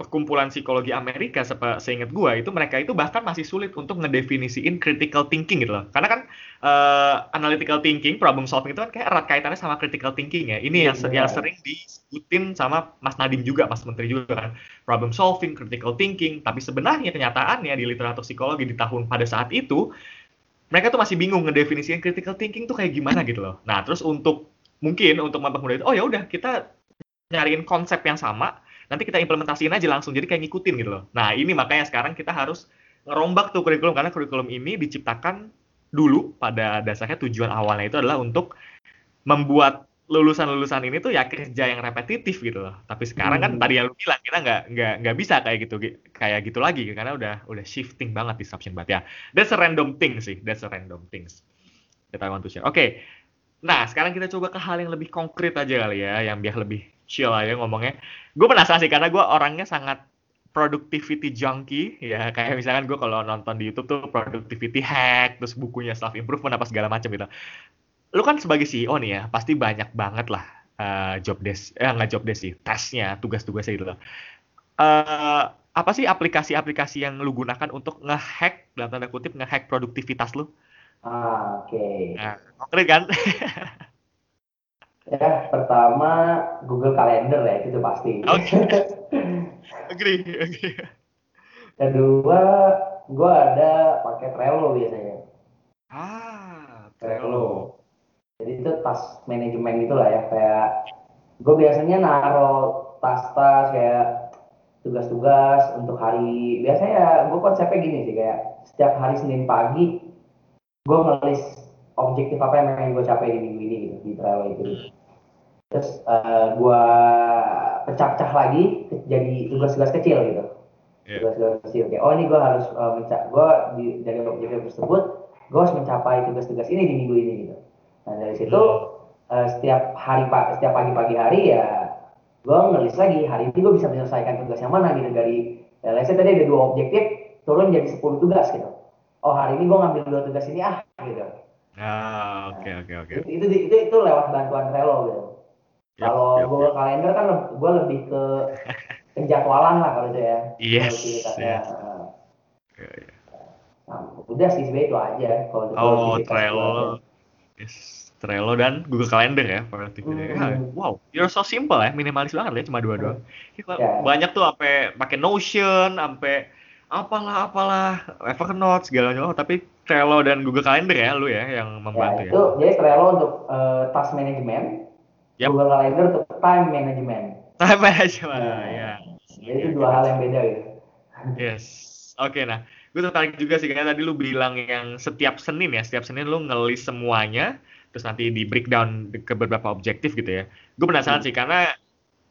perkumpulan psikologi Amerika seingat gua itu mereka itu bahkan masih sulit untuk ngedefinisiin critical thinking gitu loh. Karena kan uh, analytical thinking, problem solving itu kan kayak erat kaitannya sama critical thinking ya. Ini yang Iya. yang sering disebutin sama Mas Nadim juga, Mas Menteri juga kan. Problem solving, critical thinking, tapi sebenarnya kenyataannya di literatur psikologi di tahun pada saat itu mereka tuh masih bingung ngedefinisiin critical thinking tuh kayak gimana gitu loh. Nah, terus untuk mungkin untuk mempermudah itu, oh ya udah kita nyariin konsep yang sama, nanti kita implementasiin aja langsung jadi kayak ngikutin gitu loh. Nah, ini makanya sekarang kita harus ngerombak tuh kurikulum karena kurikulum ini diciptakan dulu pada dasarnya tujuan awalnya itu adalah untuk membuat lulusan-lulusan ini tuh ya kerja yang repetitif gitu loh. Tapi sekarang kan Hmm. tadi yang lu bilang kita nggak nggak nggak bisa kayak gitu kayak gitu lagi karena udah udah shifting banget disruption banget ya. That's a random thing sih. That's a random things that I want to share. Oke. Nah, sekarang kita coba ke hal yang lebih konkret aja kali ya, yang biar lebih chill aja ngomongnya. Gue penasaran sih karena gue orangnya sangat productivity junkie ya. Kayak misalkan gue kalau nonton di YouTube tuh productivity hack terus bukunya self improvement apa segala macam gitu. Lu kan sebagai CEO nih ya pasti banyak banget lah uh, job desk eh nggak job desk sih tesnya tugas-tugasnya gitu. Loh uh, apa sih aplikasi-aplikasi yang lu gunakan untuk ngehack dalam tanda kutip ngehack produktivitas lu? Ah, oke. nah, konkret kan <laughs> Ya, pertama Google Calendar ya, itu pasti. Oke. <laughs> agree agree Kedua, gua ada pakai Trello biasanya. ah Trello. Jadi itu task manajemen gitu lah ya, kayak gue biasanya naro tas-tas kayak tugas-tugas untuk hari. Biasanya ya gue konsepnya gini sih kayak setiap hari Senin pagi gue ngelis objektif apa yang pengen gue capai di minggu ini gitu di Trello itu. Terus gue pecah-pecah lagi jadi tugas-tugas kecil gitu. Iya. Tugas-tugas kecil kayak oh ini gue harus uh, menca- gue di dari objektif tersebut gue harus mencapai tugas-tugas ini di minggu ini gitu. Nah dari situ eh, setiap hari pak setiap pagi-pagi hari ya gue ngelis lagi hari ini gue bisa menyelesaikan tugas yang mana gitu dari ya, let's say tadi ada dua objektif turun jadi 10 tugas gitu. Oh hari ini gue ngambil dua tugas ini ah gitu. Ah oke oke oke Itu, itu itu lewat bantuan Trello gitu. Yap, Kalau yap, Google Calendar kan gue lebih ke <laughs> penjadwalan lah kalau itu ya. Yes, Produktivitasnya. yes. Oke. Nah, udah sih sebenarnya itu aja kalau Oh, Trello. Yes, Trello dan Google Calendar ya productivity. Hmm. Ya, wow, you're so simple ya, minimalis banget ya, cuma dua doang. Ya. Banyak tuh sampai pakai Notion, sampai apalah apalah Evernote segala macam. Oh, tapi Trello dan Google Calendar ya lu ya yang Ya, membantu ya. itu jadi Trello untuk eh, task management, Yap. Google Calendar untuk time management. Time management, Nah, ya. Jadi itu dua hal yang beda gitu. Yes. Oke, nah, gue tertarik juga sih karena tadi lu bilang yang setiap Senin ya, setiap Senin lu ngelis semuanya, terus nanti di breakdown ke beberapa objektif gitu ya. Gue penasaran sih karena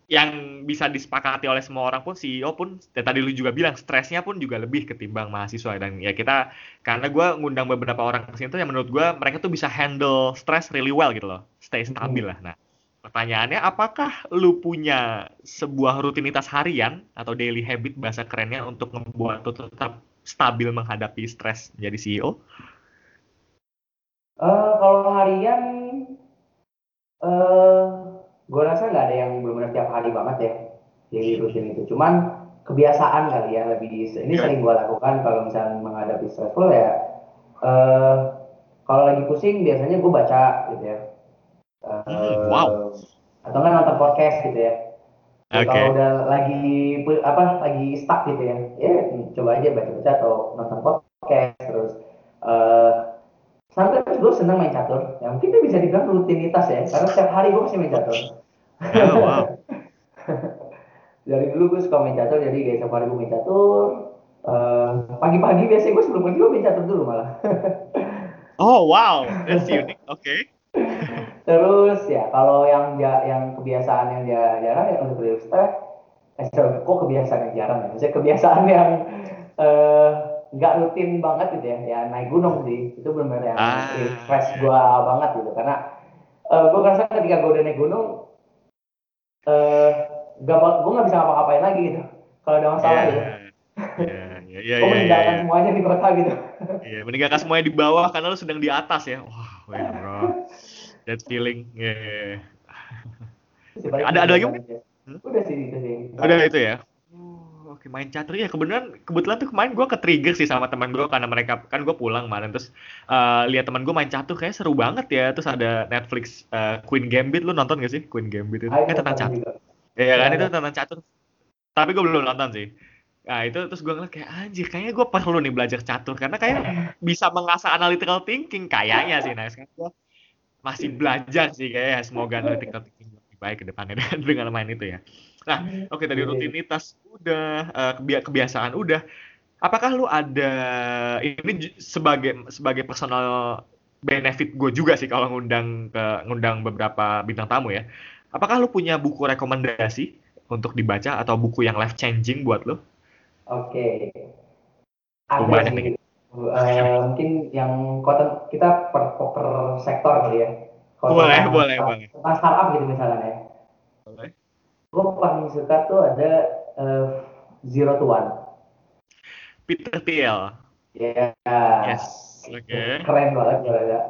yang bisa disepakati oleh semua orang pun CEO pun dan tadi lu juga bilang stresnya pun juga lebih ketimbang mahasiswa. Dan ya kita karena gue ngundang beberapa orang ke sini tuh yang menurut gue mereka tuh bisa handle stress really well gitu loh. Stay stabil lah. Nah pertanyaannya apakah lu punya sebuah rutinitas harian atau daily habit bahasa kerennya untuk membuat lu tetap stabil menghadapi stres menjadi E CEO Eh, kalau harian, eh gue rasa nggak ada yang benar-benar tiap hari banget ya daily rutin itu. Cuman kebiasaan kali ya lebih di, ini Oke. sering gue lakukan kalau misalnya menghadapi stressful ya. eh kalau lagi pusing biasanya gue baca gitu ya. Eh, Hmm, wow. Atau nggak nonton podcast gitu ya. Oke. Kalau udah lagi apa lagi stuck gitu ya, ya coba aja baca-baca atau nonton podcast Seneng main catur. Ya mungkin itu bisa dibilang rutinitas ya, karena setiap hari gue pasti main catur. Oh, wow. <laughs> Dari dulu gue suka main catur, jadi kayak setiap hari gue main catur. Eh, pagi-pagi biasanya gue sebelum pergi gue main catur dulu malah. <laughs> oh wow that's unique oke Terus ya kalau yang ja- yang kebiasaan yang ja- jarang ya untuk real estate, eh kok kebiasaan yang jarang ya? Maksudnya kebiasaan yang eh, nggak rutin banget gitu ya, ya naik gunung sih. Itu benar-benar yang Ah. refresh gua banget gitu. Karena eh gue ngerasa ketika gue udah naik gunung, eh gak, gue nggak bisa ngapa-ngapain lagi gitu. Kalau ada masalah gitu. ya ya ya Gue ya, meninggalkan ya. semuanya di kota gitu. Iya, meninggalkan semuanya di bawah karena lu sedang di atas ya. Wah, wait, bro. That feeling. Ya, ya, ya. Terus ya balik Ada- ada lagi mungkin? Hmm? Udah sih itu sih. Udah itu ya. Oke main catur ya. Kebetulan kebetulan tuh kemarin gue ke trigger sih sama teman gue karena mereka kan gue pulang kemarin. Terus uh, lihat teman gue main catur kayak seru banget ya. Terus ada Netflix uh, Queen Gambit. Lu nonton gak sih Queen Gambit itu? Kayak tentang catur ya kan? Itu tentang catur tapi gue belum nonton sih. Nah itu terus gue ngeliat kayak anjir kayaknya gue perlu nih belajar catur karena kayak bisa mengasah analytical thinking. Kayaknya sih nah sekarang gue masih belajar sih kayak semoga analytical thinking lebih baik ke depannya <laughs> dengan main itu ya. Nah, oke okay, tadi rutinitas udah, uh, kebiasaan udah. Apakah lu ada ini sebagai sebagai personal benefit gue juga sih kalau ngundang ke ngundang beberapa bintang tamu ya. Apakah lu punya buku rekomendasi untuk dibaca atau buku yang life changing buat lu? Oke. Ada banyak sih. Uh, mungkin yang kota kita per, per sektor kali ya. Boleh, boleh, boleh. Tentang startup gitu misalnya ya. Gue paling suka tuh ada uh, Zero to One. Peter Thiel. Ya. Yeah. Yes. Oke. Okay. Keren banget ya. Yeah.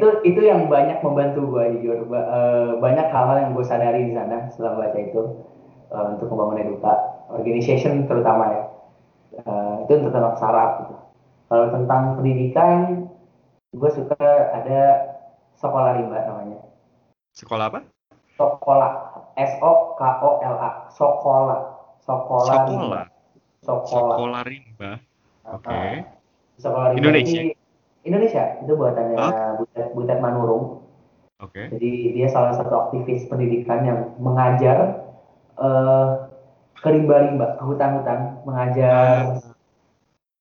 Itu itu yang banyak membantu gue jujur. Uh, banyak hal-hal yang gue sadari di sana setelah baca itu uh, untuk membangun eduka organization terutama ya uh, itu untuk tentang saraf gitu. Kalau tentang pendidikan, gue suka ada sekolah rimba namanya. Sekolah apa? Sekolah S O K O L A. Sekolah. Sekolah. Sekolah. Sekolah. Sekolah rimba. Oke. Okay. Rimba Indonesia. Indonesia itu buatannya oh. Butet, Butet Manurung. Oke. Okay. Jadi dia salah satu aktivis pendidikan yang mengajar uh, ke rimba-rimba, ke hutan-hutan, mengajar.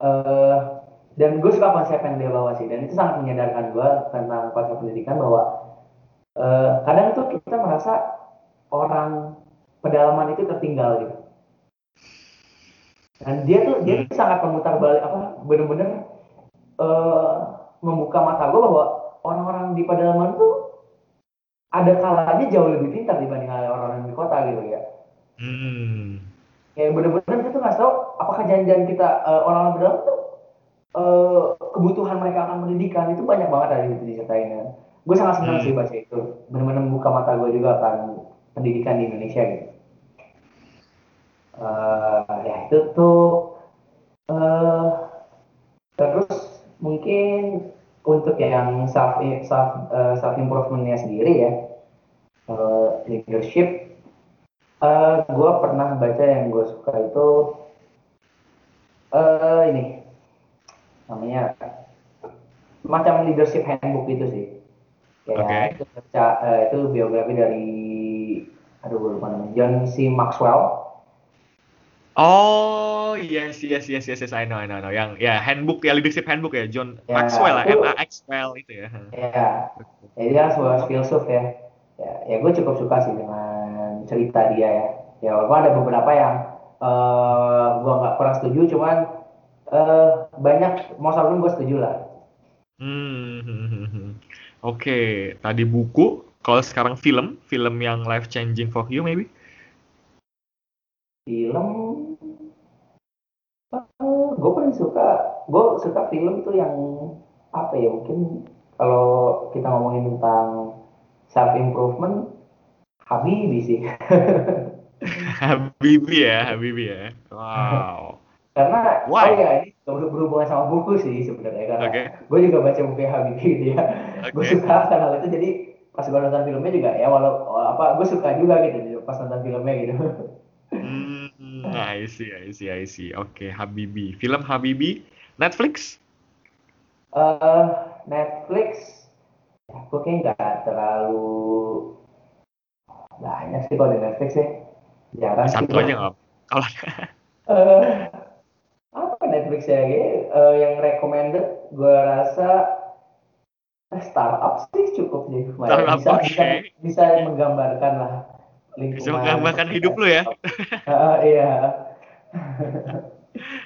Uh, dan gue suka konsep yang dia bawa sih, dan itu sangat menyadarkan gue tentang konsep pendidikan bahwa uh, kadang tuh kita merasa orang pedalaman itu tertinggal gitu. Dan dia tuh dia tuh sangat memutar balik apa bener-bener uh, membuka mata gue bahwa orang-orang di pedalaman tuh ada kalanya jauh lebih pintar dibanding orang-orang di kota gitu ya. Hmm ya benar-benar kita nggak tahu apakah janjian kita uh, orang-orang berdalam tuh uh, kebutuhan mereka akan pendidikan itu banyak banget dari itu diceritain ya. gue sangat senang hmm. sih baca itu benar-benar membuka mata gue juga akan pendidikan di Indonesia gitu uh, ya itu tuh uh, terus mungkin untuk yang self self uh, self improvementnya sendiri ya uh, leadership Uh, eh, gue pernah baca yang gue suka itu uh, ini namanya macam leadership handbook itu sih. Kayak okay. itu baca uh, itu biografi dari aduh gue lupa namanya John C Maxwell. Oh yes yes yes yes yes I know I know, I know. yang ya handbook ya leadership handbook ya John ya, Maxwell lah M A X W L itu ya. Ya, jadi dia sebuah filsuf ya. Ya, ya gue cukup suka sih dengan cerita dia ya ya walaupun ada beberapa yang uh, gua nggak kurang setuju cuman uh, banyak mau sebelum gue setuju lah hmm, hmm, hmm, hmm. oke okay. tadi buku kalau sekarang film film yang life changing for you maybe film uh, eh, gue paling suka gue suka film tuh yang apa ya mungkin kalau kita ngomongin tentang self improvement Habibi sih. <laughs> Habibi ya, Habibi ya. Wow. <laughs> Karena Why? oh ya ini berhubungan sama buku sih sebenarnya karena okay. gue juga baca buku Habibi dia. Okay. Gue suka karena itu jadi pas gue nonton filmnya juga ya walau apa gue suka juga gitu pas nonton filmnya gitu. Hmm, I see, I see, I see. Oke, okay, Habibi. Film Habibi, Netflix? Uh, Netflix, ya, gue kayaknya nggak terlalu banyak sih kalau di Netflix ya jarang satu aja nggak kalau uh, apa Netflix ya uh, yang recommended gue rasa startup sih cukup sih startup, bisa, okay. bisa bisa menggambarkan lah lingkungan bisa menggambarkan hidup lu ya <laughs> uh, iya <laughs>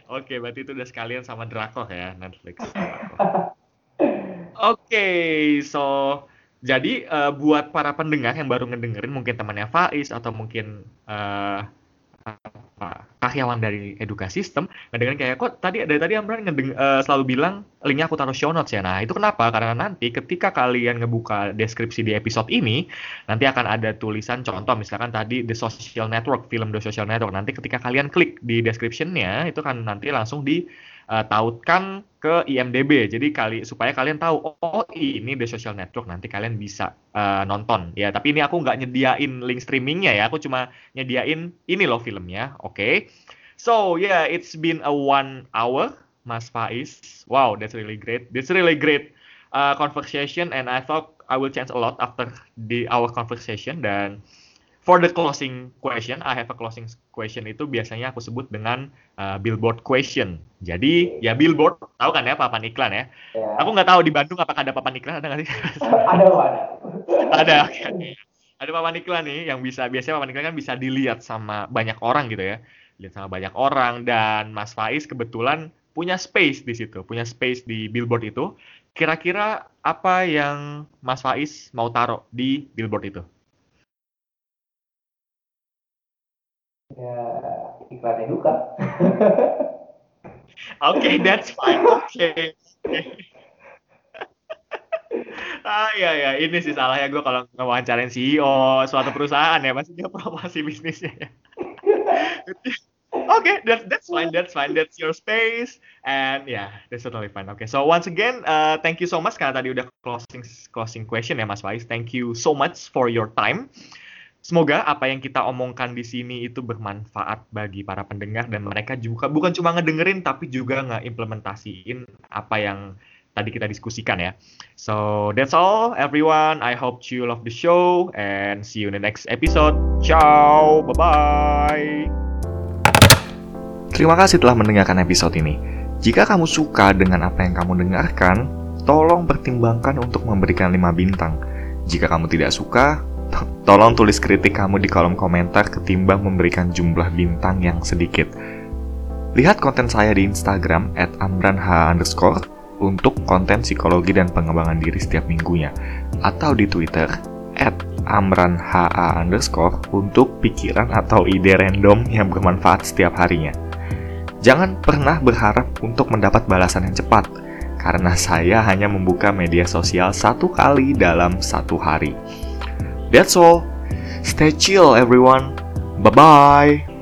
Oke, berarti itu udah sekalian sama Drakor ya Netflix. <laughs> Oke, okay, so jadi uh, buat para pendengar yang baru ngedengerin mungkin temannya Faiz atau mungkin uh, karyawan dari edukasi sistem ngedengerin kayak kok tadi dari tadi Amran ngedeng, uh, selalu bilang linknya aku taruh show notes ya. Nah itu kenapa? Karena nanti ketika kalian ngebuka deskripsi di episode ini nanti akan ada tulisan contoh misalkan tadi The Social Network film The Social Network. Nanti ketika kalian klik di descriptionnya itu kan nanti langsung di uh, tautkan ke IMDb. Jadi kali supaya kalian tahu oh ini The Social Network nanti kalian bisa uh, nonton ya. Tapi ini aku nggak nyediain link streamingnya ya. Aku cuma nyediain ini loh filmnya. Oke. Okay. So yeah, it's been a one hour, Mas Faiz. Wow, that's really great. That's really great uh, conversation, and I thought I will change a lot after the our conversation dan for the closing question, I have a closing question itu biasanya aku sebut dengan uh, billboard question. Jadi ya billboard, tahu kan ya papan iklan ya? ya. Aku nggak tahu di Bandung apakah ada papan iklan ada nggak sih? <laughs> ada ada. ada. Okay. Ada papan iklan nih yang bisa biasanya papan iklan kan bisa dilihat sama banyak orang gitu ya, lihat sama banyak orang dan Mas Faiz kebetulan punya space di situ, punya space di billboard itu. Kira-kira apa yang Mas Faiz mau taruh di billboard itu? Ya iklan eduka Oke, <laughs> okay, that's fine. Oke. Okay. <laughs> ah ya ya, ini sih salahnya gue kalau ngewawancarain CEO suatu perusahaan ya, pasti dia promosi bisnisnya. Oke, <laughs> okay, that's that's fine, that's fine, that's your space, and yeah, that's totally fine. Oke, okay, so once again, uh, thank you so much karena tadi udah closing closing question ya Mas Faiz. Thank you so much for your time. Semoga apa yang kita omongkan di sini itu bermanfaat bagi para pendengar dan mereka juga bukan cuma ngedengerin tapi juga ngeimplementasiin apa yang tadi kita diskusikan ya. So that's all everyone. I hope you love the show and see you in the next episode. Ciao, bye bye. Terima kasih telah mendengarkan episode ini. Jika kamu suka dengan apa yang kamu dengarkan, tolong pertimbangkan untuk memberikan 5 bintang. Jika kamu tidak suka, Tolong tulis kritik kamu di kolom komentar ketimbang memberikan jumlah bintang yang sedikit. Lihat konten saya di Instagram at amranh underscore untuk konten psikologi dan pengembangan diri setiap minggunya. Atau di Twitter at amranha underscore untuk pikiran atau ide random yang bermanfaat setiap harinya. Jangan pernah berharap untuk mendapat balasan yang cepat, karena saya hanya membuka media sosial satu kali dalam satu hari. That's all. Stay chill, everyone. Bye bye.